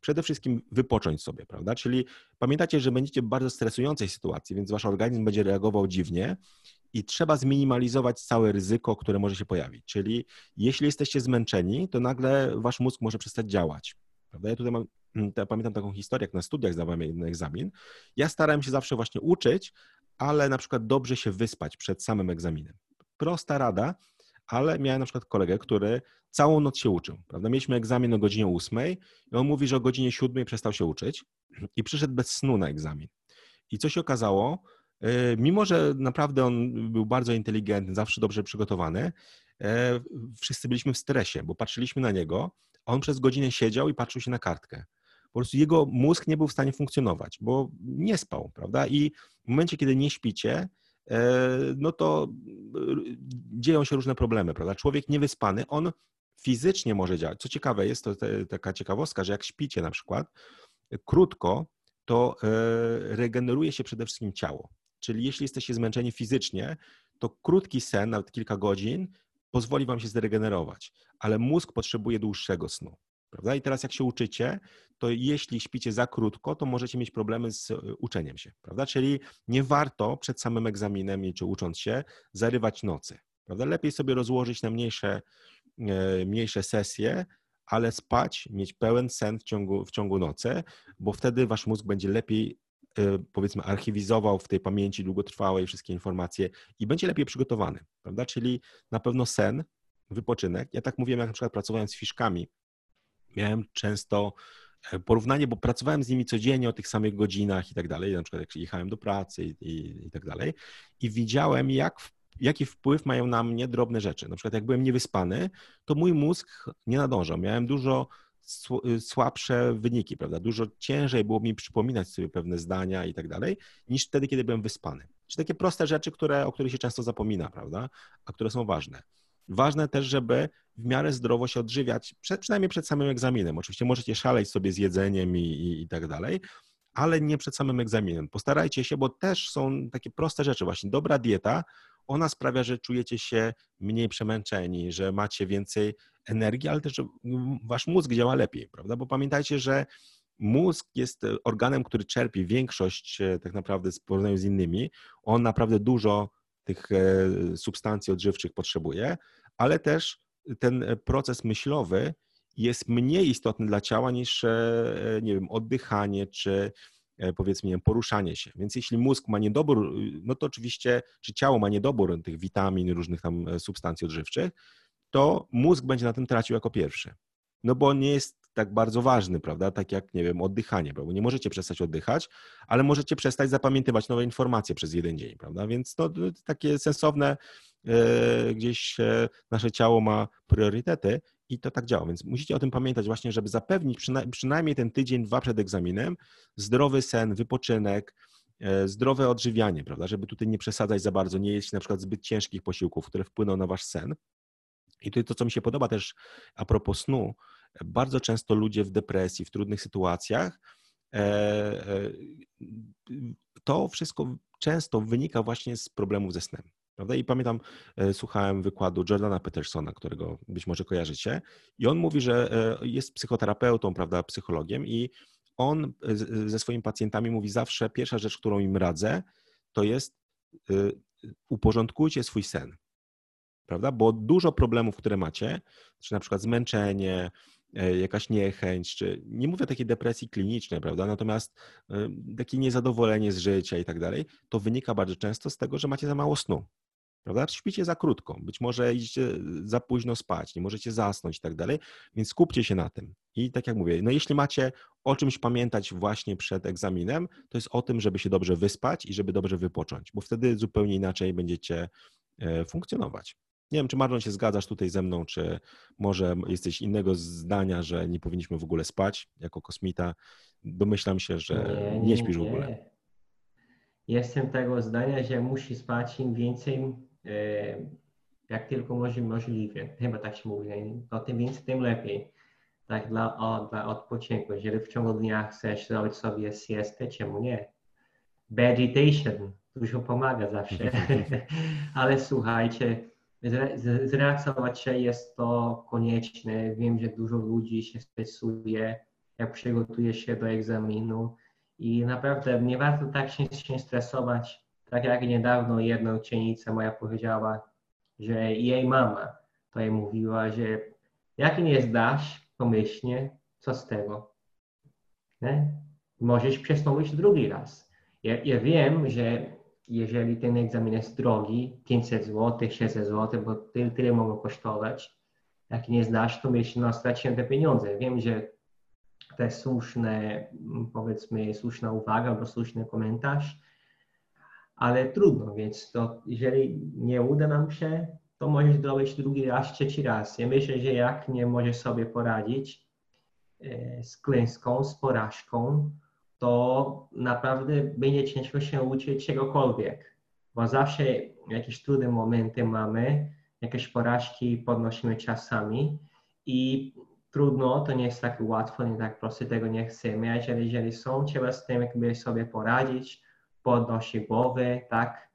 Przede wszystkim wypocząć sobie, prawda? Czyli pamiętacie, że będziecie w bardzo stresującej sytuacji, więc wasz organizm będzie reagował dziwnie i trzeba zminimalizować całe ryzyko, które może się pojawić. Czyli jeśli jesteście zmęczeni, to nagle wasz mózg może przestać działać. Prawda? Ja tutaj mam, mm, ja pamiętam taką historię, jak na studiach zdawałem jeden egzamin. Ja starałem się zawsze właśnie uczyć, ale na przykład dobrze się wyspać przed samym egzaminem. Prosta rada, ale miałem na przykład kolegę, który całą noc się uczył. Prawda? Mieliśmy egzamin o godzinie 8 i on mówi, że o godzinie 7 przestał się uczyć i przyszedł bez snu na egzamin. I co się okazało, E, mimo, że naprawdę on był bardzo inteligentny, zawsze dobrze przygotowany, e, wszyscy byliśmy w stresie, bo patrzyliśmy na niego, a on przez godzinę siedział i patrzył się na kartkę. Po prostu jego mózg nie był w stanie funkcjonować, bo nie spał, prawda? I w momencie, kiedy nie śpicie, no to dzieją się różne problemy, prawda? Człowiek niewyspany, on fizycznie może działać. Co ciekawe jest, to taka ciekawostka, że jak śpicie na przykład, krótko, to regeneruje się przede wszystkim ciało. Czyli jeśli jesteście zmęczeni fizycznie, to krótki sen, nawet kilka godzin, pozwoli wam się zregenerować, ale mózg potrzebuje dłuższego snu. Prawda? I teraz jak się uczycie, to jeśli śpicie za krótko, to możecie mieć problemy z e, uczeniem się, prawda? Czyli nie warto przed samym egzaminem czy ucząc się zarywać nocy, prawda? Lepiej sobie rozłożyć na mniejsze, e, mniejsze sesje, ale spać, mieć pełen sen w ciągu, w ciągu nocy, bo wtedy wasz mózg będzie lepiej Y, powiedzmy archiwizował w tej pamięci długotrwałej wszystkie informacje i będzie lepiej przygotowany, prawda? Czyli na pewno sen, wypoczynek. Ja tak mówiłem, jak na przykład pracowałem z fiszkami, miałem często e, porównanie, bo pracowałem z nimi codziennie o tych samych godzinach i tak dalej, na przykład jak jechałem do pracy i, i, i tak dalej i widziałem, jak jaki wpływ mają na mnie drobne rzeczy. Na przykład jak byłem niewyspany, to mój mózg nie nadążał. Miałem dużo Y, słabsze wyniki, prawda? Dużo ciężej było mi przypominać sobie pewne zdania i tak dalej, niż wtedy, kiedy byłem wyspany. Czyli takie proste rzeczy, które, o których się często zapomina, prawda? A które są ważne. Ważne też, żeby w miarę zdrowo się odżywiać, przynajmniej przed samym egzaminem. Oczywiście możecie szaleć sobie z jedzeniem i, i, i tak dalej, ale nie przed samym egzaminem. Postarajcie się, bo też są takie proste rzeczy. Właśnie dobra dieta, ona sprawia, że czujecie się mniej przemęczeni, że macie więcej energii, ale też, wasz mózg działa lepiej, prawda? Bo pamiętajcie, że mózg jest organem, który czerpie większość e, tak naprawdę w porównaniu z innymi. On naprawdę dużo tych e, substancji odżywczych potrzebuje, ale też ten proces myślowy jest mniej istotny dla ciała niż, e, nie wiem, oddychanie czy powiedzmy, nie wiem, poruszanie się. Więc jeśli mózg ma niedobór, no to oczywiście, czy ciało ma niedobór tych witamin, różnych tam substancji odżywczych, to mózg będzie na tym tracił jako pierwszy. No bo nie jest tak bardzo ważny, prawda? Tak jak, nie wiem, oddychanie, bo nie możecie przestać oddychać, ale możecie przestać zapamiętywać nowe informacje przez jeden dzień, prawda? Więc no, takie sensowne e, gdzieś nasze ciało ma priorytety i to tak działa. Więc musicie o tym pamiętać właśnie, żeby zapewnić przyna przynajmniej ten tydzień, dwa przed egzaminem zdrowy sen, wypoczynek, e, zdrowe odżywianie, prawda? Żeby tutaj nie przesadzać za bardzo, nie jeść na przykład zbyt ciężkich posiłków, które wpłyną na wasz sen. I tutaj to, co mi się podoba też a propos snu, bardzo często ludzie w depresji, w trudnych sytuacjach, e, e, to wszystko często wynika właśnie z problemów ze snem. Prawda? I pamiętam, e, słuchałem wykładu Jordana Petersona, którego być może kojarzycie, i on mówi, że jest psychoterapeutą, prawda, psychologiem, i on ze swoimi pacjentami mówi zawsze, pierwsza rzecz, którą im radzę, to jest uporządkujcie swój sen prawda? Bo dużo problemów, które macie, czy na przykład zmęczenie, jakaś niechęć, czy nie mówię takiej depresji klinicznej, prawda? Natomiast e, takie niezadowolenie z życia i tak dalej, to wynika bardzo często z tego, że macie za mało snu. Prawda? Śpicie za krótko, być może idziecie za późno spać, nie możecie zasnąć i tak dalej, więc skupcie się na tym. I tak jak mówię, no jeśli macie o czymś pamiętać właśnie przed egzaminem, to jest o tym, żeby się dobrze wyspać i żeby dobrze wypocząć, bo wtedy zupełnie inaczej będziecie e, funkcjonować. Nie wiem, czy Marlon się zgadzasz tutaj ze mną, czy może jesteś innego zdania, że nie powinniśmy w ogóle spać jako kosmita. Domyślam się, że nie, nie, nie śpisz w ogóle. Jestem tego zdania, że musi spać im więcej, e, jak tylko może możliwe. Chyba tak się mówi. To tym więcej, tym lepiej. Tak dla, o, dla odpoczynku. Jeżeli w ciągu dnia chcesz zrobić sobie siestę, czemu nie? Meditation dużo pomaga zawsze. Ale słuchajcie, zrelaksować się jest to konieczne. Wiem, że dużo ludzi się stresuje, jak przygotuje się do egzaminu i naprawdę nie warto tak się, się stresować. Tak jak niedawno jedna uczennica moja powiedziała, że jej mama to jej mówiła, że jak nie zdasz pomyślnie, co z tego? Nie? Możesz przestąpić drugi raz. Ja, ja wiem, że jeżeli ten egzamin jest drogi, 500 zł, 600 zł, bo tyle, tyle mogą kosztować. Jak nie zdasz, to myślisz, no straciłem te pieniądze. Wiem, że to jest słuszne, powiedzmy, słuszna uwaga albo słuszny komentarz, ale trudno, więc to jeżeli nie uda nam się, to możesz zrobić drugi raz, trzeci raz. Ja myślę, że jak nie możesz sobie poradzić e, z klęską, z porażką, to naprawdę będzie ciężko się uczyć czegokolwiek, bo zawsze jakieś trudne momenty mamy, jakieś porażki podnosimy czasami i trudno, to nie jest tak łatwo, nie tak proste, tego nie chcemy, a jeżeli, jeżeli są, trzeba z tym jakby sobie poradzić, podnosić głowę, tak,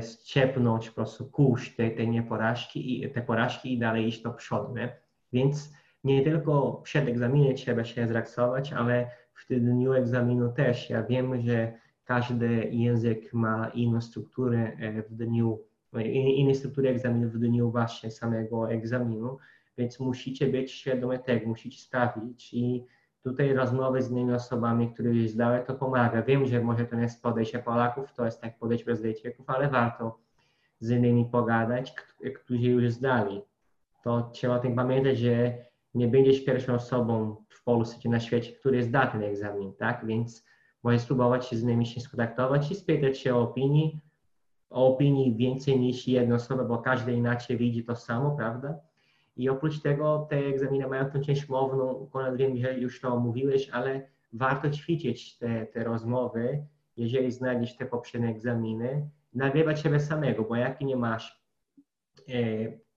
ściepnąć po prostu kurz tej, nieporażki i te porażki i dalej iść do przodu, nie? Więc nie tylko przed egzaminem trzeba się zrelaksować, ale w dniu egzaminu też. Ja wiem, że każdy język ma inną strukturę e, w dniu, inną strukturę egzaminu w dniu właśnie samego egzaminu, więc musicie być świadomi tego, musicie sprawdzić i tutaj rozmowy z innymi osobami, które już zdały, to pomaga. Wiem, że może to nie jest podejście Polaków, to jest tak podejście Brazylijczyków, ale warto z innymi pogadać, którzy już zdali. To trzeba o tym pamiętać, że nie będziesz pierwszą osobą w Polsce czy na świecie, który zda ten egzamin, tak? Więc możesz spróbować się z nimi się skontaktować i spytać się o opinii. opinii więcej niż jedna osoba, bo każdy inaczej widzi to samo, prawda? I oprócz tego te egzaminy mają tą część mowną, Konrad wiem, że już to mówiłeś, ale warto ćwiczyć te, te rozmowy, jeżeli znajdziesz te poprzednie egzaminy, nagrywać siebie samego, bo jak nie masz e,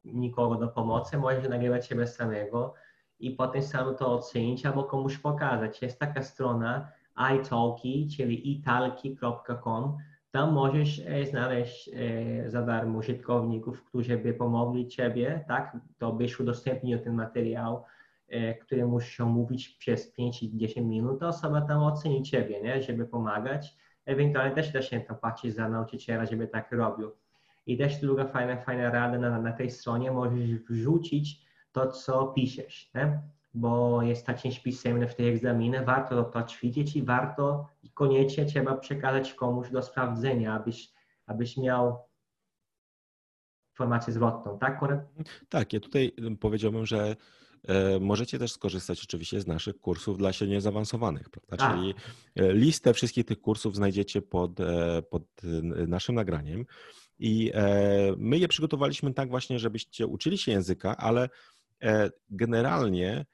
nikogo do pomocy, możesz nagrywać siebie samego i sam to ocenić albo komuś pokazać. Jest taka strona italki, czyli italki.com, tam możesz e, znaleźć e, za darmo użytkowników, którzy by pomogli Ciebie, tak? To byś udostępnił ten materiał, e, który musisz omówić przez 5-10 minut, to osoba tam oceni Ciebie, nie? Żeby pomagać. Ewentualnie też da się tam płacić za nauczyciela, żeby tak robił. I też druga fajna, fajna rada na, na tej stronie, możesz wrzucić to, co piszesz, nie? bo jest ta część pisemna w tej egzaminie, warto to ćwiczyć i warto i koniecznie trzeba przekazać komuś do sprawdzenia, abyś, abyś miał informację zwrotną, tak? Tak, ja tutaj powiedziałbym, że e, Możecie też skorzystać oczywiście z naszych kursów dla średnio zaawansowanych, prawda? Tak. Czyli e, listę wszystkich tych kursów znajdziecie pod, e, pod naszym nagraniem. I my je przygotowaliśmy tak właśnie, żebyście uczyli się języka, ale generalnie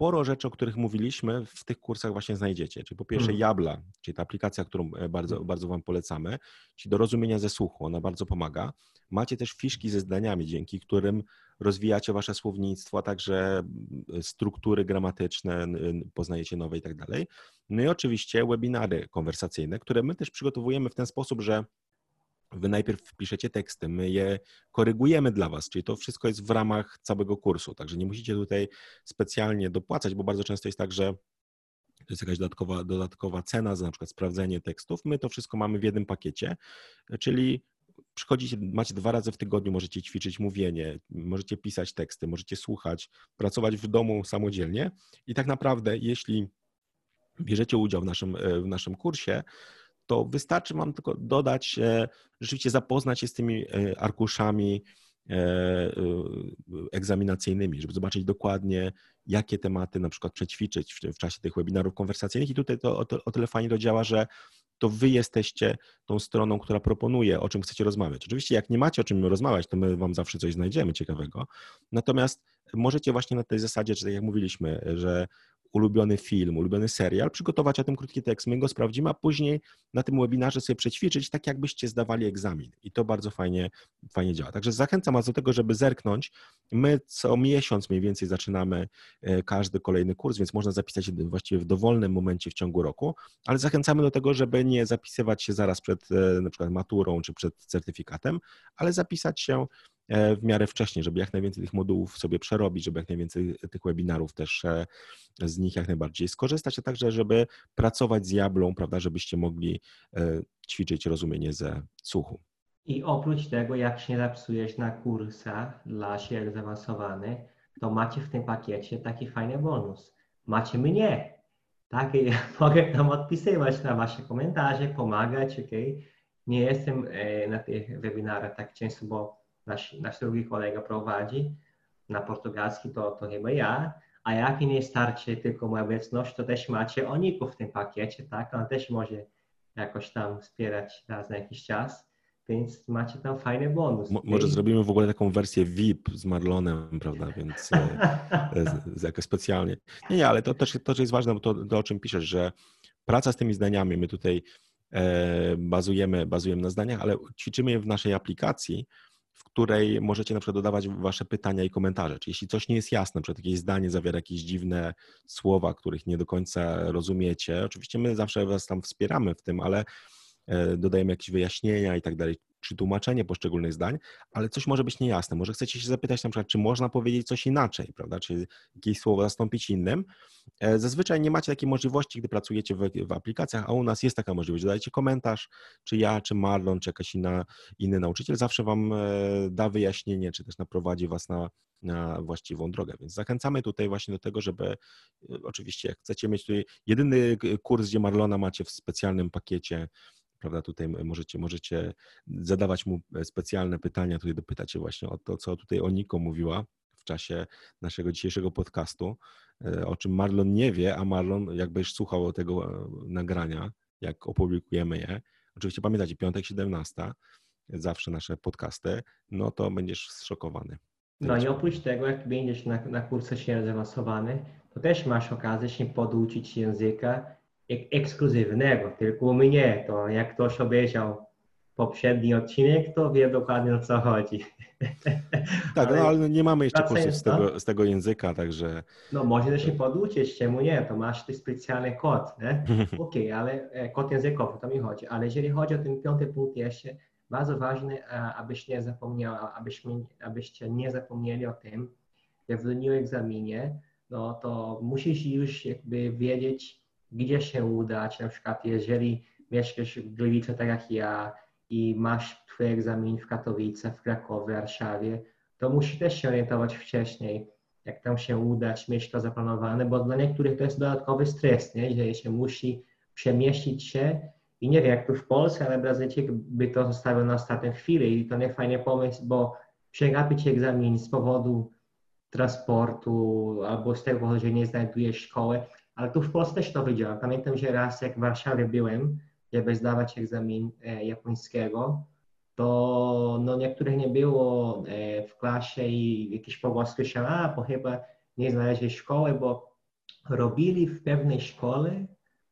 sporo rzeczy, o których mówiliśmy, w tych kursach właśnie znajdziecie. Czyli po pierwsze hmm. Jabla, czyli ta aplikacja, którą e, bardzo, hmm. bardzo Wam polecamy, czyli do rozumienia ze słuchu, ona bardzo pomaga. Macie też fiszki ze zdaniami, dzięki którym rozwijacie Wasze słownictwo, a także struktury gramatyczne, poznajecie nowe i tak dalej. No i oczywiście webinary konwersacyjne, które my też przygotowujemy w ten sposób, że Wy najpierw wpiszecie teksty, my je korygujemy dla Was, czyli to wszystko jest w ramach całego kursu, także nie musicie tutaj specjalnie dopłacać, bo bardzo często jest tak, że to jest jakaś dodatkowa, dodatkowa cena za na przykład sprawdzenie tekstów. My to wszystko mamy w jednym pakiecie, czyli przychodzicie, macie dwa razy w tygodniu, możecie ćwiczyć mówienie, możecie pisać teksty, możecie słuchać, pracować w domu samodzielnie i tak naprawdę, jeśli bierzecie udział w naszym, w naszym kursie, to wystarczy Wam tylko dodać, e, rzeczywiście zapoznać się z tymi e, arkuszami e, egzaminacyjnymi, żeby zobaczyć dokładnie, jakie tematy na przykład przećwiczyć w, czasie tych webinarów konwersacyjnych. I tutaj to o, o tyle fajnie to działa, że to wy jesteście tą stroną, która proponuje, o czym chcecie rozmawiać. Oczywiście, jak nie macie o czym rozmawiać, to my wam zawsze coś znajdziemy ciekawego. Natomiast możecie właśnie na tej zasadzie, czy tak jak mówiliśmy, że ulubiony film, ulubiony serial, przygotować o tym krótki tekst, my go sprawdzimy, a później na tym webinarze sobie przećwiczyć, tak jakbyście zdawali egzamin. I to bardzo fajnie, fajnie działa. Także zachęcam Was do tego, żeby zerknąć. My co miesiąc mniej więcej zaczynamy e, każdy kolejny kurs, więc można zapisać się właściwie w dowolnym momencie w ciągu roku, ale zachęcamy do tego, żeby nie zapisywać się zaraz przed e, na przykład maturą czy przed certyfikatem, ale zapisać się w miarę wcześnie, żeby jak najwięcej tych modułów sobie przerobić, żeby jak najwięcej tych webinarów też e, z nich jak najbardziej skorzystać, a także żeby pracować z jablą, prawda, żebyście mogli e, ćwiczyć rozumienie ze słuchu. I oprócz tego, jak się zapisujesz na kursach dla siebie zaawansowanych, to macie w tym pakiecie taki fajny bonus. Macie mnie. Tak, ja mogę tam odpisywać na wasze komentarze, pomagać, ok? Nie jestem na tych webinarach tak często, bo nasz, nasz drugi kolega prowadzi na portugalski, to, to chyba ja. A jak nie starczy tylko moja obecność, to też macie Oniku w tym pakiecie, tak? On też może jakoś tam wspierać raz na jakiś czas, więc macie tam fajny bonus. Mo, może zrobimy w ogóle taką wersję VIP z Marlonem, prawda? Więc e, jakoś specjalnie. Nie, nie, ale to też, to też jest ważne, bo to, to o czym piszesz, że praca z tymi zdaniami, my tutaj e, bazujemy, bazujemy na zdaniach, ale ćwiczymy je w naszej aplikacji, której możecie na przykład dodawać wasze pytania i komentarze. Jeśli coś nie jest jasne, przykład jakieś zdanie zawiera jakieś dziwne słowa, których nie do końca rozumiecie, oczywiście my zawsze was tam wspieramy w tym, ale e, dodajemy jakieś wyjaśnienia i tak dalej czy tłumaczenie poszczególnych zdań, ale coś może być niejasne. Może chcecie się zapytać na przykład, czy można powiedzieć coś inaczej, prawda? Czy jakieś słowo zastąpić innym. E, zazwyczaj nie macie takiej możliwości, gdy pracujecie w, w aplikacjach, a u nas jest taka możliwość. Dodajcie komentarz, czy ja, czy Marlon, czy jakaś inna, inny nauczyciel zawsze wam e, da wyjaśnienie, czy też naprowadzi was na, na właściwą drogę. Więc zachęcamy tutaj właśnie do tego, żeby e, oczywiście jak chcecie mieć tutaj jedyny kurs, gdzie Marlona macie w specjalnym pakiecie prawda, tutaj możecie, możecie zadawać mu e, specjalne pytania, tutaj dopytać się właśnie o to, co tutaj Oniko mówiła w czasie naszego dzisiejszego podcastu, e, o czym Marlon nie wie, a Marlon jakbyś słuchał tego e, nagrania, jak opublikujemy je. Oczywiście pamiętacie, piątek 17, zawsze nasze podcasty, no to będziesz zszokowany. No i oprócz tego, jak będziesz na, na kursie się zaawansowany, to też masz okazję się poduczyć języka ekskluzywnego, tylko mnie, to jak ktoś obejrzał poprzedni odcinek, to wie dokładnie o co chodzi. Tak, ale no ale nie mamy jeszcze kursów z tego, z tego języka, także... No może się poduczyć, czemu nie, to masz ten specjalny kod, nie? Okej, okay, ale e, kod językowy, to mi chodzi, ale jeżeli chodzi o ten piąty punkt jeszcze, bardzo ważne, abyś nie zapomniał, abyśmy, abyście nie zapomnieli o tym, jak w dniu egzaminie, no to musisz już jakby wiedzieć, gdzie się udać, na przykład jeżeli mieszkasz w Gliwice tak jak ja i masz twój egzamin w Katowicach, w Krakowie, Warszawie, to musisz też się orientować wcześniej, jak tam się udać, mieć to zaplanowane, bo dla niektórych to jest dodatkowy stres, nie? że się musi przemieścić się i nie wiem jak tu w Polsce, ale Brazylijczyk by to zostawił na ostatnią chwilę i to nie fajny pomysł, bo przegapić egzamin z powodu transportu albo z tego powodu, że nie znajduje szkoły, ale tu w Polsce też to widziałem. Pamiętam, że raz jak w Warszawie byłem, żeby zdawać egzamin e, japońskiego, to no, niektórych nie było e, w klasie i jakieś pogłoski się, a bo chyba nie znaleźli szkoły, bo robili w pewnej szkole,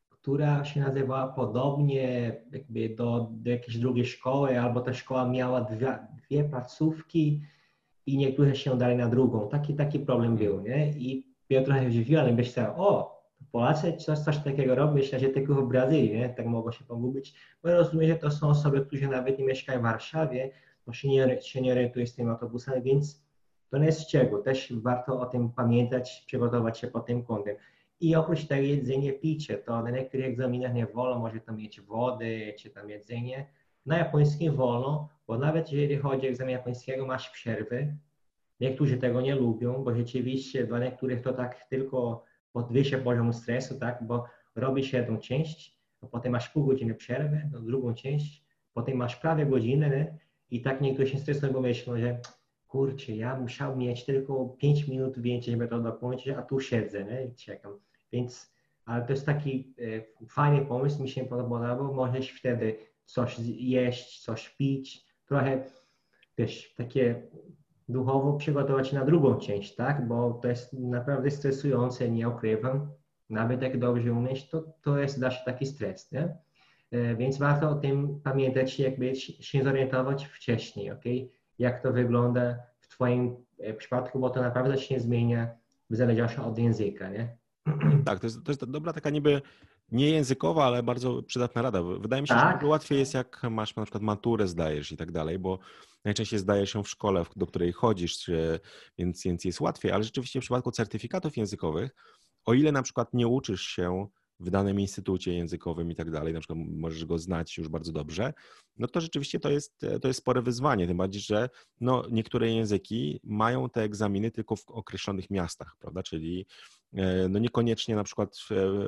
która się nazywała podobnie jakby do, do jakiejś drugiej szkoły, albo ta szkoła miała dwie, dwie placówki i niektórzy się dali na drugą. Taki, taki problem był, nie? I ja trochę zdziwiłem, myślałem, o, Polacy coś, coś takiego robią, myślę, że tylko w Brazylii, nie? tak mogło się pogubić, bo rozumiem, że to są osoby, które nawet nie mieszkają w Warszawie, bo się nie, się nie z tymi autobusami, więc to nie jest czego, też warto o tym pamiętać, przygotować się pod tym kątem. I oprócz tego jedzenie, picie, to na niektórych egzaminach nie wolno, może tam mieć wody, czy tam jedzenie. Na japońskim wolno, bo nawet jeżeli chodzi o egzamin japońskiego, masz przerwy. Niektórzy tego nie lubią, bo rzeczywiście dla niektórych to tak tylko podwyższa poziom stresu, tak, bo robi się jedną część, potem masz pół godziny przerwy, no, drugą część, potem masz prawie godzinę nie? i tak niektórzy się stresują, bo myślą, że kurczę, ja musiał mieć tylko 5 minut więcej, żeby to dokończyć, a tu siedzę nie? i czekam. Więc, ale to jest taki e, fajny pomysł, mi się podoba, bo możesz wtedy coś jeść, coś pić, trochę też takie duchowo przygotować na drugą część, tak? Bo to jest naprawdę stresujące, nie ukrywam. Nawet jak dobrze umieć, to, to jest zawsze taki stres, nie? E, więc warto o tym pamiętać, jakby się zorientować wcześniej, ok? Jak to wygląda w Twoim e, przypadku, bo to naprawdę się zmienia w zależności od języka, nie? Tak, to jest, to jest dobra taka niby nie językowa, ale bardzo przydatna rada. Wydaje mi się, tak. że łatwiej jest, jak masz na przykład maturę zdajesz i tak dalej, bo najczęściej zdajesz się w szkole, do której chodzisz, więc, więc jest łatwiej, ale rzeczywiście w przypadku certyfikatów językowych, o ile na przykład nie uczysz się w danym instytucie językowym i tak dalej, na przykład możesz go znać już bardzo dobrze, no to rzeczywiście to jest, to jest spore wyzwanie, tym bardziej, że no, niektóre języki mają te egzaminy tylko w określonych miastach, prawda, czyli no niekoniecznie na przykład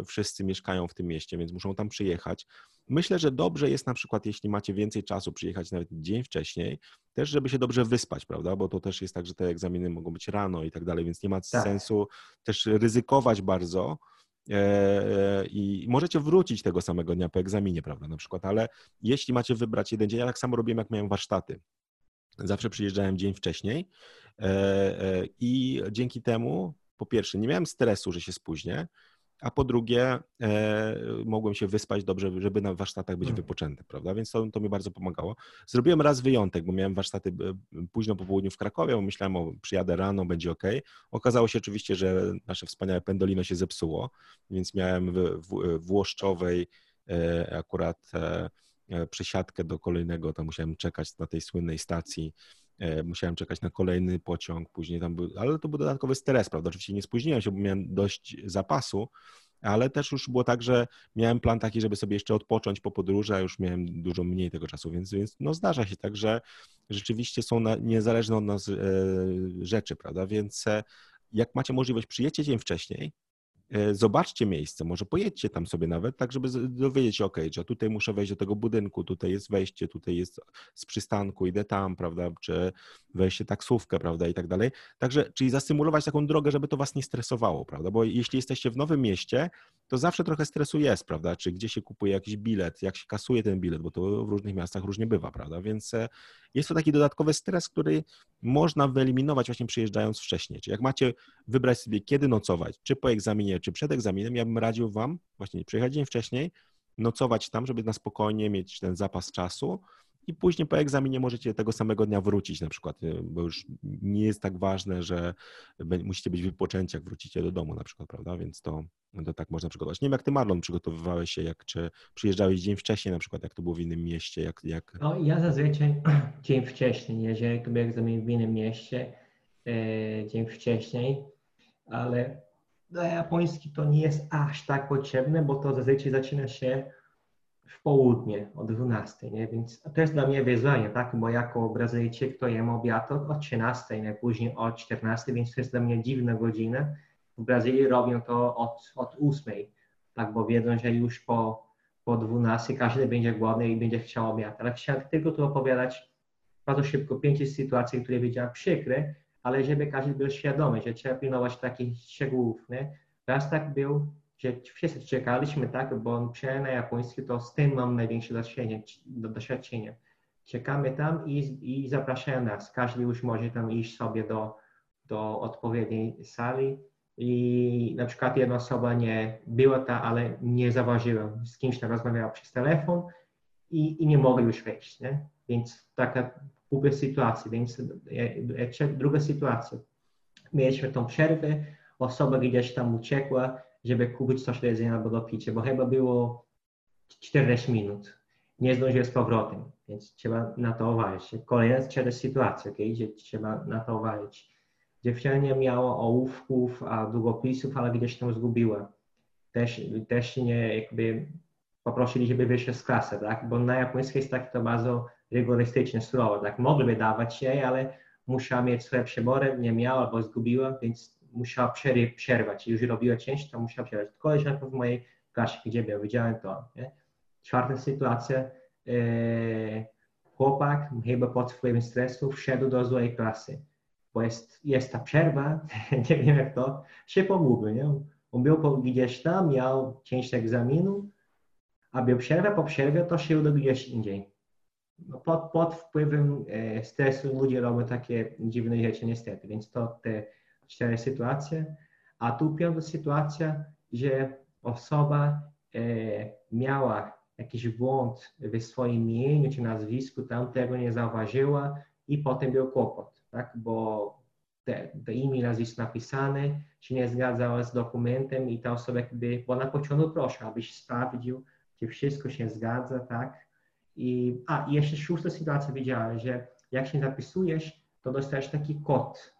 wszyscy mieszkają w tym mieście, więc muszą tam przyjechać. Myślę, że dobrze jest na przykład, jeśli macie więcej czasu, przyjechać nawet dzień wcześniej, też żeby się dobrze wyspać, prawda, bo to też jest tak, że te egzaminy mogą być rano i tak dalej, więc nie ma tak. sensu też ryzykować bardzo, E, e, i możecie wrócić tego samego dnia po egzaminie, prawda, na przykład, ale jeśli macie wybrać jeden dzień, ja tak samo robiłem, jak miałem warsztaty. Zawsze przyjeżdżałem dzień wcześniej e, i dzięki temu, po pierwsze, nie miałem stresu, że się spóźnię, a po drugie e, mogłem się wyspać dobrze, żeby na warsztatach być hmm. wypoczęty, prawda? Więc to, to mi bardzo pomagało. Zrobiłem raz wyjątek, bo miałem warsztaty e, późno po południu w Krakowie, bo myślałem, o przyjadę rano, będzie ok. Okazało się oczywiście, że nasze wspaniałe pendolino się zepsuło, więc miałem w, w, w Łoszczowej e, akurat e, e przesiadkę do kolejnego, tam musiałem czekać na tej słynnej stacji musiałem czekać na kolejny pociąg, później tam był, ale to był dodatkowy stres, prawda? Oczywiście nie spóźniłem się, bo miałem dość zapasu, ale też już było tak, że miałem plan taki, żeby sobie jeszcze odpocząć po podróży, a już miałem dużo mniej tego czasu, więc, więc no zdarza się tak, że rzeczywiście są na, niezależne od nas e, rzeczy, prawda? Więc e, jak macie możliwość, przyjedźcie dzień wcześniej, E, zobaczcie miejsce, może pojedźcie tam sobie nawet, tak żeby dowiedzieć się, ok, że tutaj muszę wejść do tego budynku, tutaj jest wejście, tutaj jest z przystanku, idę tam, prawda, czy wejście taksówkę, prawda, i tak dalej. Także, czyli zasymulować taką drogę, żeby to was nie stresowało, prawda, bo jeśli jesteście w nowym mieście, to zawsze trochę stresu jest, prawda, czy gdzie się kupuje jakiś bilet, jak się kasuje ten bilet, bo to w różnych miastach różnie bywa, prawda, więc e, jest to taki dodatkowy stres, który można wyeliminować właśnie przyjeżdżając wcześniej. Czyli jak macie wybrać sobie, kiedy nocować, czy po egzaminie, czy przed egzaminem, ja bym radził Wam właśnie przyjechać dzień wcześniej, nocować tam, żeby na spokojnie mieć ten zapas czasu, i później po egzaminie możecie tego samego dnia wrócić na przykład, y, bo już nie jest tak ważne, że musicie być wypoczęci, jak wrócicie do domu na przykład, prawda? Więc to, to tak można przygotować. Nie wiem, jak ty Marlon przygotowywałeś się, jak czy przyjeżdżałeś dzień wcześniej na przykład, jak to było w innym mieście, jak... jak... No ja zazwyczaj dzień wcześniej, jeżeli był egzamin w innym mieście, e, dzień wcześniej, ale japoński to nie jest aż tak potrzebne, bo to zazwyczaj zaczyna się w południe o 12, nie? Więc to jest dla mnie wyzwanie, tak? Bo jako Brazylijczyk to jem obiad o 13, najpóźniej o 14, więc to jest dla mnie dziwna godzina. W Brazylii robią to od, od 8, tak? Bo wiedzą, że już po, po 12 każdy będzie głodny i będzie chciał obiad. Ale chciałem tylko tu opowiadać bardzo szybko pięć sytuacji, które widziałem przykre, ale żeby każdy był świadomy, że trzeba pilnować takich szczegółów, nie? Raz tak był że wszyscy czekaliśmy, tak, bo przynajmniej na japoński to z tym mam największe doświadczenie. doświadczenie. Czekamy tam i, i zapraszają nas. Każdy już może tam iść sobie do, do odpowiedniej sali i na przykład jedna osoba nie była ta, ale nie zauważyła, z kimś tam rozmawiała przez telefon i, i nie mogli już wejść, nie? Więc taka głupia sytuacja. Więc druga sytuacja. Mieliśmy tą przerwę, osoba gdzieś tam uciekła, żeby kupić coś do jedzenia albo do picia, bo chyba było 40 minut. Nie zdążyłem z powrotem, więc trzeba na to uważać. Kolejna sytuacja, okay, gdzie trzeba na to uważać. Dziewczyna miała ołówków, a długopisów, ale gdzieś tam zgubiła. Też, też nie jakby poprosili, żeby wyszła z klasy, tak? Bo na japońskiej jest takie to bardzo rygorystyczne słowo, tak? Mogliby dawać jej, ale musiała mieć swoje przebory, nie miała albo zgubiła, więc musiała przerwać. Już robiła cięć, to musiała przerwać. Koleżanka w mojej klasie, gdzie byłem, widziałem to. Nie? Czwarta sytuacja, e, chłopak chyba pod wpływem stresu wszedł do złej klasy, bo jest, jest ta przerwa, nie wiem jak to, się pogubił, nie? On był gdzieś tam, miał część egzaminu, a był przerwa, po przerwie to się udał gdzieś indziej. No pod, pod wpływem e, stresu ludzie robią takie dziwne rzeczy niestety, więc to te cztery sytuacje, a tu piąta sytuacja, że osoba e, miała jakiś błąd w swoim imieniu czy nazwisku, tam tego nie zauważyła i potem był kłopot, tak? bo te, te imię i nazwisko napisane się nie zgadzało z dokumentem i ta osoba jakby, bo na początku proszę, abyś sprawdził, czy wszystko się zgadza, tak? I, a, i jeszcze szósta sytuacja widziałem, że jak się zapisujesz, to dostajesz taki kod,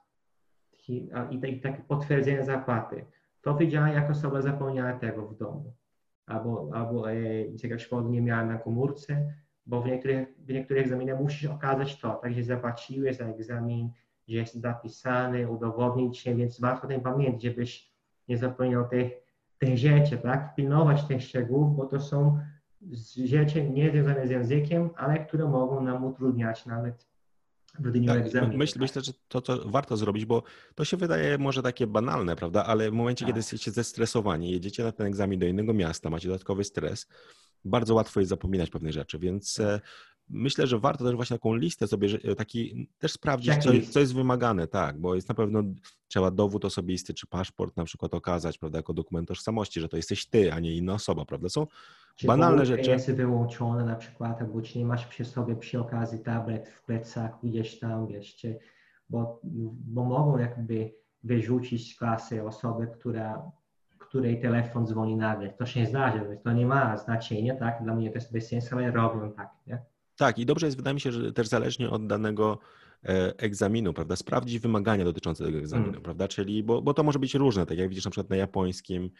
i, i takie potwierdzenie zapłaty. To widziałem, jak osoba zapomniała tego w domu. Albo, albo e, jakiegoś powodu nie miała na komórce, bo w niektórych, w niektórych egzaminach musisz okazać to, tak, że zapłaciłeś za egzamin, że jest zapisany, udowodnić się, więc warto o tym pamiętać, żebyś nie zapomniał tych, tych rzeczy, tak? Pilnować tych szczegółów, bo to są rzeczy nie związane z językiem, ale które mogą nam utrudniać nawet w dniu tak, egzaminu. Myśl, tak? Myślę, że to, to warto zrobić, bo to się wydaje może takie banalne, prawda? Ale w momencie, tak. kiedy jesteście zestresowani, jedziecie na ten egzamin do innego miasta, macie dodatkowy stres, bardzo łatwo jest zapominać pewne rzeczy, więc e, myślę, że warto też właśnie taką listę sobie, taki też sprawdzić, co, co, jest wymagane, tak, bo jest na pewno trzeba dowód osobisty czy paszport na przykład okazać, prawda, jako dokument tożsamości, że to jesteś ty, a nie inna osoba, prawda? Są czy banalne rzeczy. jest wyłączone na przykład, albo czy nie masz przy sobie przy okazji tablet w plecaku gdzieś tam, wiesz, czy, bo, bo mogą jakby wyrzucić z klasy osobę, która której telefon dzwoni nagle. To się nie zdarza, to nie ma znaczenia, tak? Dla mnie to jest bez sensu, ale robią tak, nie? Tak, i dobrze jest, wydaje mi się, że też zależnie od danego e, egzaminu, prawda, sprawdzić wymagania dotyczące tego egzaminu, mm. prawda, czyli, bo, bo to może być różne, tak jak widzisz na przykład na japońskim,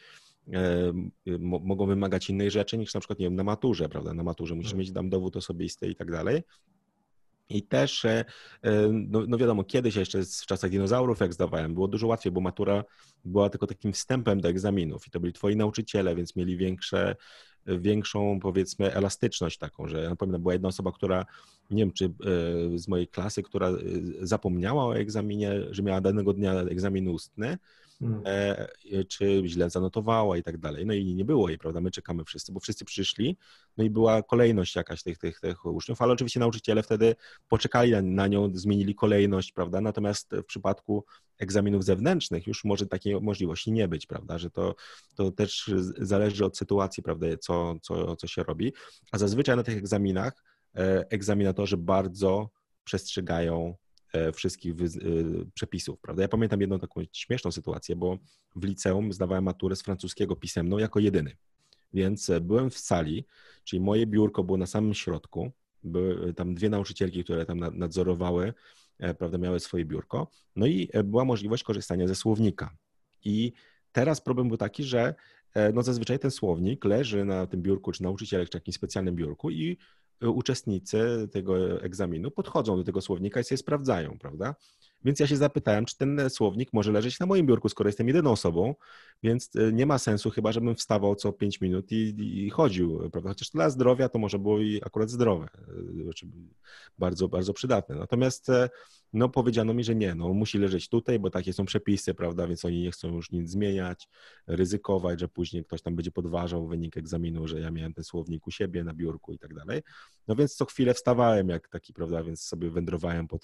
mogą wymagać innej rzeczy niż na przykład, nie wiem, na maturze, prawda, na maturze musisz mm. mieć tam dowód osobisty i tak dalej, I też, e, e, no, no, wiadomo, kiedyś jeszcze w czasach dinozaurów, jak zdawałem, było dużo łatwiej, bo matura była tylko takim wstępem do egzaminów i to byli twoi nauczyciele, więc mieli większe, większą, powiedzmy, elastyczność taką, że ja pamiętam, była jedna osoba, która, nie wiem, czy e, z mojej klasy, która zapomniała o egzaminie, że miała danego dnia egzamin ustny, Hmm. Czy źle zanotowała i tak dalej. No i nie było jej, prawda? My czekamy wszyscy, bo wszyscy przyszli, no i była kolejność jakaś tych, tych, tych uczniów, ale oczywiście nauczyciele wtedy poczekali na, na nią, zmienili kolejność, prawda? Natomiast w przypadku egzaminów zewnętrznych już może takiej możliwości nie być, prawda? Że to, to też zależy od sytuacji, prawda, co, co, co się robi. A zazwyczaj na tych egzaminach e, egzaminatorzy bardzo przestrzegają wszystkich e, przepisów, prawda? Ja pamiętam jedną taką śmieszną sytuację, bo w liceum zdawałem maturę z francuskiego pisemną jako jedyny. Więc e, byłem w sali, czyli moje biurko było na samym środku. Były tam dwie nauczycielki, które tam nadzorowały, prawda, miały swoje biurko. No i była możliwość korzystania ze słownika. I teraz problem był taki, że no zazwyczaj ten słownik leży na tym biurku, czy nauczycielek, czy jakimś specjalnym biurku i uczestnicy tego egzaminu podchodzą do tego słownika i sobie sprawdzają, prawda? Więc ja się zapytałem, czy ten słownik może leżeć na moim biurku, skoro jestem jedyną osobą, więc e, nie ma sensu chyba, żebym wstawał co 5 minut i, i, chodził, prawda? Chociaż dla zdrowia to może było i akurat zdrowe, e, znaczy bardzo, bardzo przydatne. Natomiast e, no powiedziano mi, że nie, no musi leżeć tutaj, bo takie są przepisy, prawda, więc oni nie chcą już nic zmieniać, ryzykować, że później ktoś tam będzie podważał wynik egzaminu, że ja miałem ten słownik u siebie na biurku i tak dalej. No więc co chwilę wstawałem jak taki, prawda, więc sobie wędrowałem po,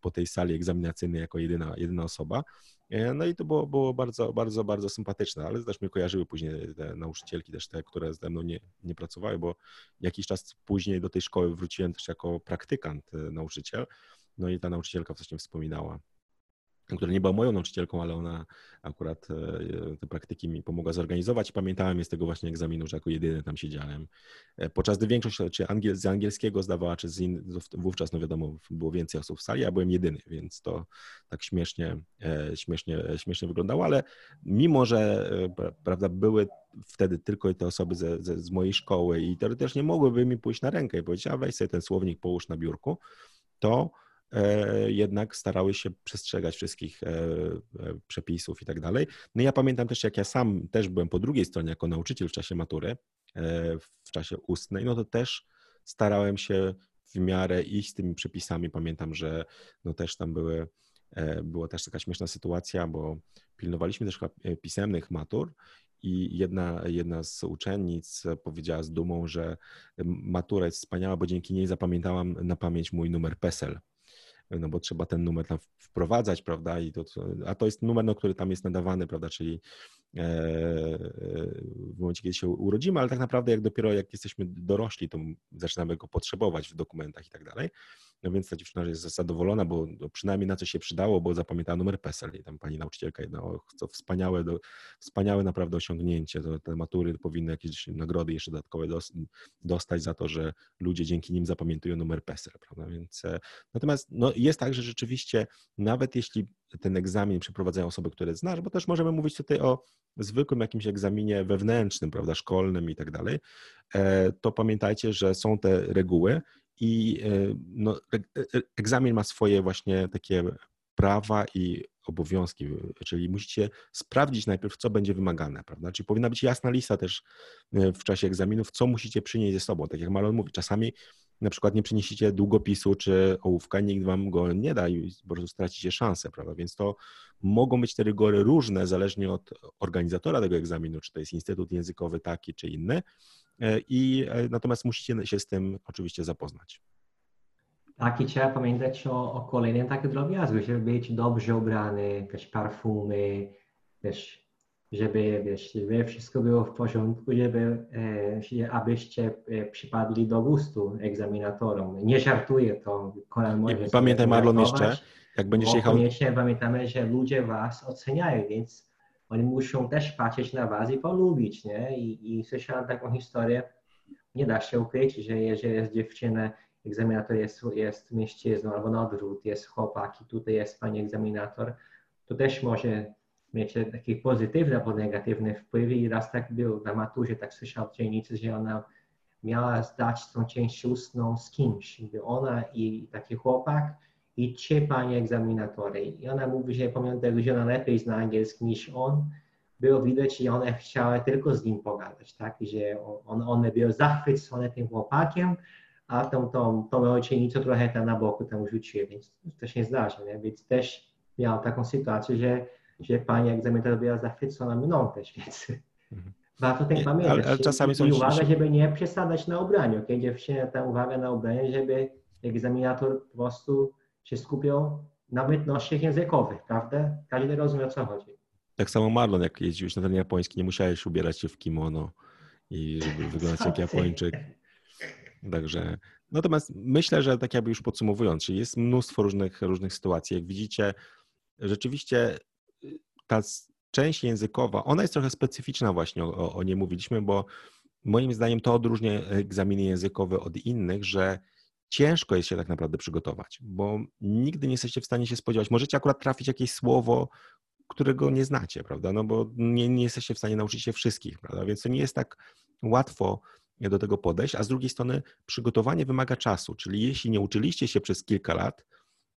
po tej sali egzaminacyjnej jako jedyna, jedyna osoba. E, no i to było, było bardzo, bardzo, bardzo sympatyczne, ale też mnie kojarzyły później te nauczycielki, też te, które ze mną nie, nie pracowały, bo jakiś czas później do tej szkoły wróciłem też jako praktykant e, nauczyciel. No i ta nauczycielka właśnie wspominała, która nie była moją nauczycielką, ale ona akurat e, te praktyki mi pomogła zorganizować. Pamiętałem z tego właśnie egzaminu, że jako jedyny tam siedziałem. E, podczas gdy większość, czy angiel, z angielskiego zdawała, czy z in, wówczas, no wiadomo, było więcej osób w sali, ja byłem jedyny, więc to tak śmiesznie, e, śmiesznie, śmiesznie wyglądało, ale mimo, że prawda, były wtedy tylko te osoby ze, ze, z mojej szkoły i teoretycznie mogłyby mi pójść na rękę i powiedzieć, a weź sobie ten słownik połóż na biurku, to E, jednak starały się przestrzegać wszystkich e, e, przepisów i tak dalej. No ja pamiętam też, jak ja sam też byłem po drugiej stronie jako nauczyciel w czasie matury, w czasie ustnej, no to też starałem się w miarę iść z tymi przepisami. Pamiętam, że no też tam były, była też taka śmieszna sytuacja, bo pilnowaliśmy też pisemnych matur i jedna, jedna z uczennic powiedziała z dumą, że matura jest wspaniała, bo dzięki niej zapamiętałam na pamięć mój numer PESEL no bo trzeba ten numer tam wprowadzać, prawda, i to, a to jest numer, no, który tam jest nadawany, prawda, czyli e, e, w momencie, kiedy się urodzimy, ale tak naprawdę jak dopiero jak jesteśmy dorośli, to zaczynamy go potrzebować w dokumentach i tak dalej. No więc ta dziewczyna jest zadowolona, bo przynajmniej na co się przydało, bo zapamiętała numer PESEL i tam pani nauczycielka jedna, co wspaniałe, do, wspaniałe naprawdę osiągnięcie, to te matury powinny jakieś nagrody jeszcze dodatkowe dostać za to, że ludzie dzięki nim zapamiętują numer PESEL, prawda, więc e, natomiast no, jest tak, że rzeczywiście nawet jeśli ten egzamin przeprowadzają osoby, które znasz, bo też możemy mówić tutaj o zwykłym jakimś egzaminie wewnętrznym, prawda, szkolnym i tak dalej, e, to pamiętajcie, że są te reguły i e, no, e, e, egzamin ma swoje właśnie takie prawa i obowiązki, czyli musicie sprawdzić najpierw, co będzie wymagane, prawda? Czyli powinna być jasna lista też w czasie egzaminów, co musicie przynieść ze sobą. Tak jak Marlon mówi, czasami na przykład nie przyniesiecie długopisu czy ołówka, nikt wam go nie da i po prostu stracicie szansę, prawda? Więc to mogą być te rygory różne, zależnie od organizatora tego egzaminu, czy to jest instytut językowy taki, czy inny, E, I e, natomiast musicie się z tym oczywiście zapoznać. Tak, i trzeba pamiętać o, o kolejnym takim drobiazgu, żeby być dobrze ubrany, też parfumy, też żeby, wiesz, żeby wszystko było w porządku, żeby, e, abyście e, przypadli do gustu egzaminatorom. Nie żartuję to, Kolan może Pamiętaj Marlon jeszcze, jak będziesz jechał... Koniecznie pamiętamy, że ludzie was oceniają, więc oni muszą też patrzeć na was i polubić, nie? I, i słyszałem taką historię, nie da się ukryć, że jeżeli jest dziewczyna, egzaminator jest, jest mężczyzną albo na odwrót, jest chłopak i tutaj jest pani egzaminator, to też może mieć takie pozytywne albo negatywne wpływy i raz tak był na maturze, tak słyszał od dzielnicy, że ona miała zdać tą część ustną z kimś. Ona i taki chłopak i trzy panie egzaminatory. I ona mówi, że tego, że ona lepiej zna angielski niż on, było widać, że one chciały tylko z nim pogadać, tak? I że on, one były zachwycone tym chłopakiem, a tą, tą, tą ojczynnicą trochę tam na boku tam rzuciły, więc to się zdarza, nie? Więc też miałam taką sytuację, że, że pani egzaminator była zachwycona mną też, więc mhm. warto tym pamiętać. Ale, ale czasami są... I uwaga, żeby nie przesadzać na ubraniu, kiedy dziewczyna ta uwaga na ubraniu, żeby egzaminator po prostu się skupiał na umiejętnościach językowych, prawda? Każdy rozumie, o co chodzi. Tak samo Marlon, jak jeździłeś na ten japoński, nie musiałeś ubierać się w kimono i żeby wyglądać jak Japończyk. Także, natomiast myślę, że tak jakby już podsumowując, czyli jest mnóstwo różnych, różnych sytuacji. Jak widzicie, rzeczywiście ta część językowa, ona jest trochę specyficzna właśnie, o, o niej mówiliśmy, bo moim zdaniem to odróżnia egzaminy językowe od innych, że ciężko jest się tak naprawdę przygotować, bo nigdy nie jesteście w stanie się spodziewać. Możecie akurat trafić jakieś słowo, którego nie znacie, prawda? No bo nie, nie jesteście w stanie nauczyć się wszystkich, prawda? Więc to nie jest tak łatwo do tego podejść, a z drugiej strony przygotowanie wymaga czasu, czyli jeśli nie uczyliście się przez kilka lat,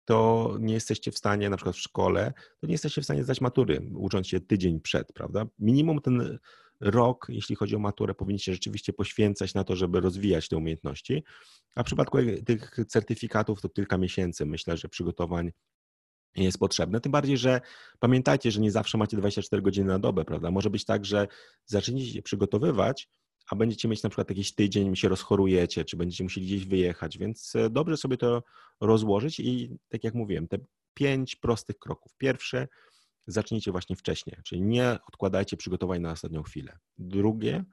to nie jesteście w stanie, na przykład w szkole, to nie jesteście w stanie zdać matury, ucząc się tydzień przed, prawda? Minimum ten rok, jeśli chodzi o maturę, powinniście rzeczywiście poświęcać na to, żeby rozwijać te umiejętności. A w przypadku tych certyfikatów to kilka miesięcy, myślę, że przygotowań jest potrzebne. Tym bardziej, że pamiętajcie, że nie zawsze macie 24 godziny na dobę, prawda? Może być tak, że zaczniecie się przygotowywać, a będziecie mieć na przykład jakiś tydzień, się rozchorujecie, czy będziecie musieli gdzieś wyjechać, więc e, dobrze sobie to rozłożyć i tak jak mówiłem, te pięć prostych kroków. Pierwsze, zacznijcie właśnie wcześniej, czyli nie odkładajcie przygotowań na ostatnią chwilę. Drugie,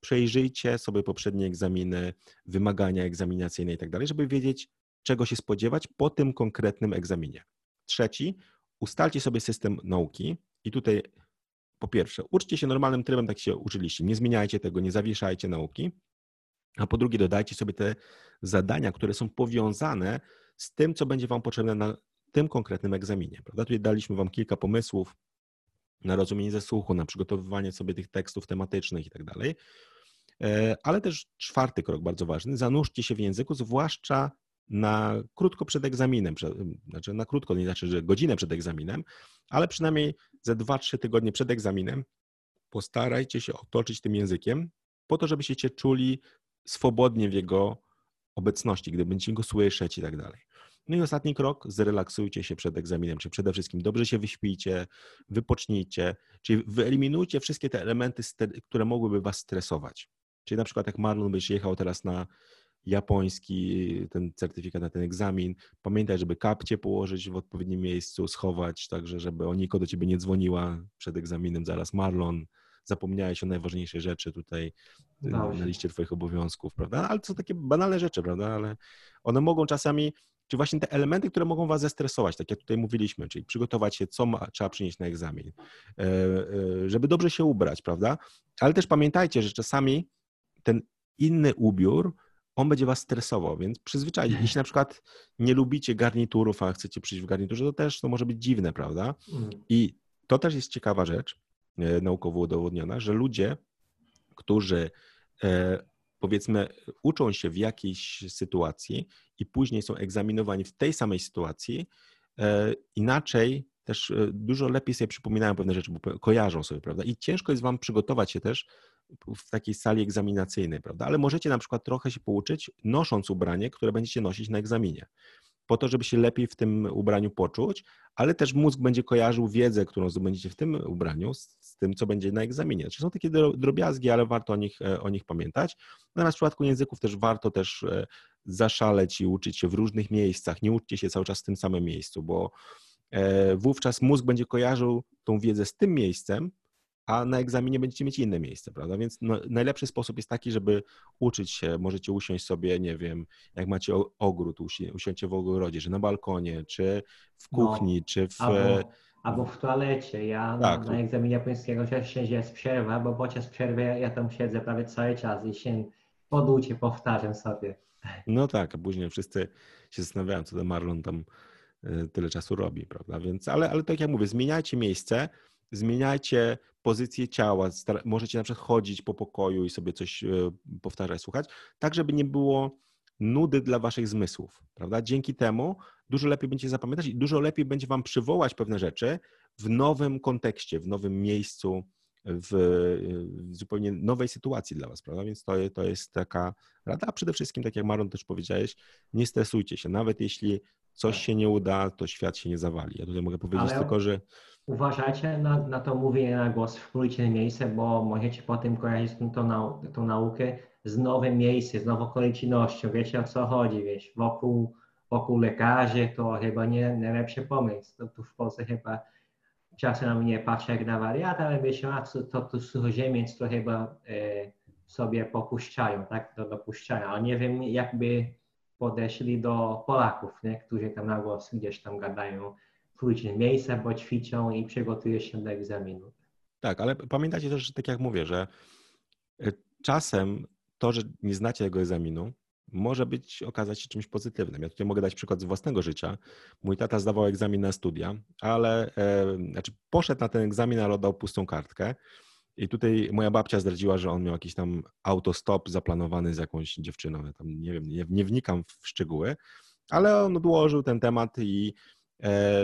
przejrzyjcie sobie poprzednie egzaminy, wymagania egzaminacyjne i tak dalej, żeby wiedzieć, czego się spodziewać po tym konkretnym egzaminie. Trzeci, ustalcie sobie system nauki i tutaj po pierwsze, uczcie się normalnym trybem, tak się uczyliście. Nie zmieniajcie tego, nie zawieszajcie nauki. A po drugie, dodajcie sobie te zadania, które są powiązane z tym, co będzie Wam potrzebne na tym konkretnym egzaminie. Prawda? Tutaj daliśmy Wam kilka pomysłów na rozumienie ze słuchu, na przygotowywanie sobie tych tekstów tematycznych i tak dalej. E, ale też czwarty krok, bardzo ważny, zanurzcie się w języku, zwłaszcza na krótko przed egzaminem, znaczy na krótko, nie znaczy, że godzinę przed egzaminem, ale przynajmniej ze 2-3 tygodnie przed egzaminem postarajcie się otoczyć tym językiem, po to, żebyście się czuli swobodnie w jego obecności, gdy będziecie go słyszeć i tak dalej. No i ostatni krok, zrelaksujcie się przed egzaminem, czyli przede wszystkim dobrze się wyśpijcie, wypocznijcie, czyli wyeliminujcie wszystkie te elementy, które mogłyby was stresować. Czyli na przykład jak Marlon byś jechał teraz na japoński, ten certyfikat na ten egzamin. Pamiętaj, żeby kapcie położyć w odpowiednim miejscu, schować, także żeby Oniko do ciebie nie dzwoniła przed egzaminem zaraz Marlon, zapomniałeś o najważniejszej rzeczy tutaj no. na liście twoich obowiązków, prawda? Ale to są takie banalne rzeczy, prawda? Ale one mogą czasami, czy właśnie te elementy, które mogą was zestresować, tak jak tutaj mówiliśmy, czyli przygotować się, co ma, trzeba przynieść na egzamin, e, e, żeby dobrze się ubrać, prawda? Ale też pamiętajcie, że czasami ten inny ubiór on będzie was stresował, więc przyzwyczajcie. Jeśli na przykład nie lubicie garniturów, a chcecie przyjść w garniturze, to też to może być dziwne, prawda? Mm. I to też jest ciekawa rzecz, e, naukowo udowodniona, że ludzie, którzy e, powiedzmy uczą się w jakiejś sytuacji i później są egzaminowani w tej samej sytuacji, e, inaczej też dużo lepiej sobie przypominają pewne rzeczy, bo kojarzą sobie, prawda? I ciężko jest wam przygotować się też w takiej sali egzaminacyjnej, prawda? Ale możecie na przykład trochę się pouczyć, nosząc ubranie, które będziecie nosić na egzaminie, po to, żeby się lepiej w tym ubraniu poczuć, ale też mózg będzie kojarzył wiedzę, którą zdobędziecie w tym ubraniu z, z tym, co będzie na egzaminie. Czyli są takie drobiazgi, ale warto o nich, e, o nich pamiętać. Natomiast w przypadku języków też warto też e, zaszaleć i uczyć się w różnych miejscach. Nie uczcie się cały czas w tym samym miejscu, bo e, wówczas mózg będzie kojarzył tą wiedzę z tym miejscem, a na egzaminie będziecie mieć inne miejsce, prawda? Więc no, najlepszy sposób jest taki, żeby uczyć się. Możecie usiąść sobie, nie wiem, jak macie ogród, usi usiądźcie w ogrodzie, czy na balkonie, czy w no, kuchni, no, czy w... Albo, albo, w toalecie. Ja tak, na, na egzaminie japońskiego się jest przerwa, bo podczas przerwy ja, ja tam siedzę prawie cały czas i się poducie powtarzam sobie. No tak, a później wszyscy się zastanawiają, co ten Marlon tam y, tyle czasu robi, prawda? Więc, ale, ale tak jak mówię, zmieniajcie miejsce, zmieniajcie pozycję ciała, możecie na przykład chodzić po pokoju i sobie coś e, powtarzać, słuchać, tak żeby nie było nudy dla waszych zmysłów, prawda? Dzięki temu dużo lepiej będziecie zapamiętać i dużo lepiej będzie wam przywołać pewne rzeczy w nowym kontekście, w nowym miejscu, w, w zupełnie nowej sytuacji dla was, prawda? Więc to, to jest taka rada, a przede wszystkim, tak jak Maron też powiedziałeś, nie stresujcie się, nawet jeśli coś się nie uda, to świat się nie zawali. Ja tutaj mogę powiedzieć Ale tylko, że... Uważajcie na, na to mówienie na głos w publicznym miejscu, bo możecie potem kojarzyć tą, tą naukę z nowym miejscem, z nową okolicznością. Wiecie o co chodzi, wiesz, wokół, wokół lekarzy to chyba nie najlepszy pomysł. To tu w Polsce chyba czasem na mnie patrzy jak na wariata, ale myślę, a to, to, to suchoziemiec to chyba e, sobie popuszczają, tak, to. Ale nie wiem, jakby podeszli do Polaków, nie? którzy tam na głos gdzieś tam gadają różnych miejscach, bo ćwiczą i przygotują się do egzaminu. Tak, ale pamiętajcie też, że tak jak mówię, że e, czasem to, że nie znacie tego egzaminu, może być, okazać się czymś pozytywnym. Ja tutaj mogę dać przykład z własnego życia. Mój tata zdawał egzamin na studia, ale e, znaczy poszedł na ten egzamin, ale oddał pustą kartkę. I tutaj moja babcia zdradziła, że on miał jakiś tam autostop zaplanowany z jakąś dziewczyną. Ja tam nie wiem, nie, nie wnikam w szczegóły, ale on odłożył ten temat i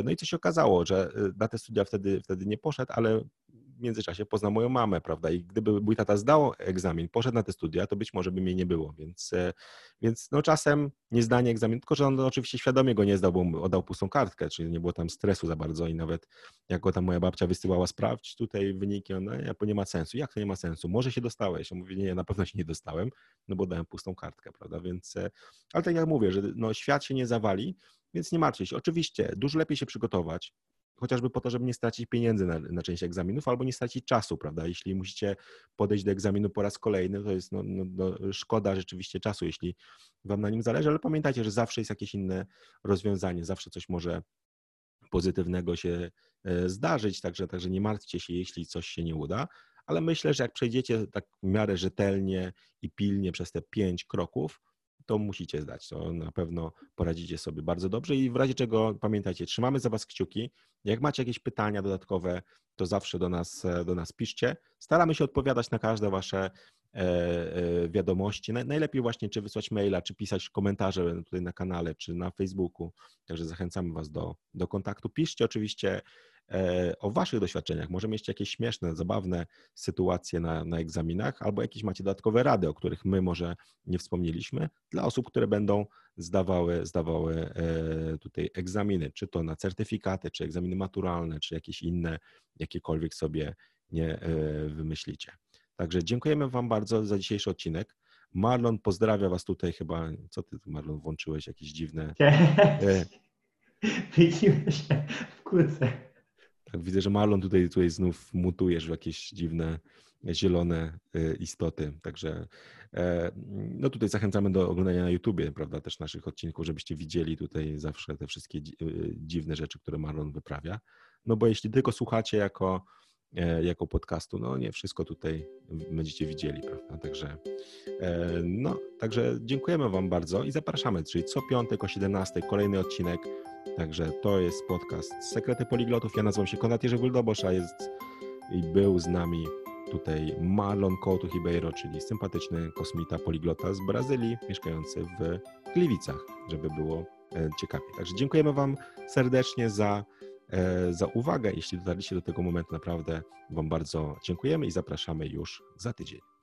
no i co się okazało, że e, na te studia wtedy, wtedy nie poszedł, ale w międzyczasie poznał moją mamę, prawda? I gdyby mój tata zdał egzamin, poszedł na te studia, to być może by mnie nie było, więc, e, więc no czasem niezdanie egzaminu, tylko że on oczywiście świadomie go nie zdał, bo oddał pustą kartkę, czyli nie było tam stresu za bardzo i nawet jak go tam moja babcia wysyłała, sprawdź tutaj wyniki, on, no, nie ma sensu. Jak to nie ma sensu? Może się dostałeś? On mówi, nie, na pewno się nie dostałem, no bo dałem pustą kartkę, prawda? Więc, e, ale tak jak mówię, że no, świat się nie zawali, więc nie martwcie się. Oczywiście dużo lepiej się przygotować, chociażby po to, żeby nie stracić pieniędzy na, na część egzaminów albo nie stracić czasu, prawda? Jeśli musicie podejść do egzaminu po raz kolejny, to jest no, no, no, szkoda rzeczywiście czasu, jeśli Wam na nim zależy, ale pamiętajcie, że zawsze jest jakieś inne rozwiązanie, zawsze coś może pozytywnego się e, zdarzyć, także, także nie martwcie się, jeśli coś się nie uda, ale myślę, że jak przejdziecie tak w miarę rzetelnie i pilnie przez te pięć kroków, to musicie zdać. To na pewno poradzicie sobie bardzo dobrze i w razie czego pamiętajcie, trzymamy za Was kciuki. Jak macie jakieś pytania dodatkowe, to zawsze do nas, do nas piszcie. Staramy się odpowiadać na każde Wasze e, e, wiadomości. Najlepiej właśnie czy wysłać maila, czy pisać komentarze tutaj na kanale, czy na Facebooku. Także zachęcamy Was do, do kontaktu. Piszcie oczywiście E, o Waszych doświadczeniach. Może mieć jakieś śmieszne, zabawne sytuacje na, na egzaminach, albo jakieś macie dodatkowe rady, o których my może nie wspomnieliśmy, dla osób, które będą zdawały, zdawały e, tutaj egzaminy, czy to na certyfikaty, czy egzaminy maturalne, czy jakieś inne, jakiekolwiek sobie nie e, wymyślicie. Także dziękujemy Wam bardzo za dzisiejszy odcinek. Marlon pozdrawia Was tutaj chyba. Co ty, Marlon, włączyłeś jakieś dziwne. Widzimy się wkrótce. Tak, widzę, że Marlon tutaj, tutaj znów mutujesz w jakieś dziwne, zielone y, istoty. Także e, no tutaj zachęcamy do oglądania na YouTubie, prawda, też naszych odcinków, żebyście widzieli tutaj zawsze te wszystkie y, dziwne rzeczy, które Marlon wyprawia. No bo jeśli tylko słuchacie jako, jako podcastu, no nie wszystko tutaj będziecie widzieli, prawda, także e, no, także dziękujemy Wam bardzo i zapraszamy, czyli co piątek o 17 kolejny odcinek Także to jest podcast Sekrety Poliglotów. Ja nazywam się Konrad Jerzy Wyldobosz, a jest i był z nami tutaj Marlon Couto Ribeiro, czyli sympatyczny kosmita poliglota z Brazylii, mieszkający w Gliwicach, żeby było e, ciekawie. Także dziękujemy Wam serdecznie za, e, za uwagę. Jeśli dotarliście do tego momentu, naprawdę Wam bardzo dziękujemy i zapraszamy już za tydzień.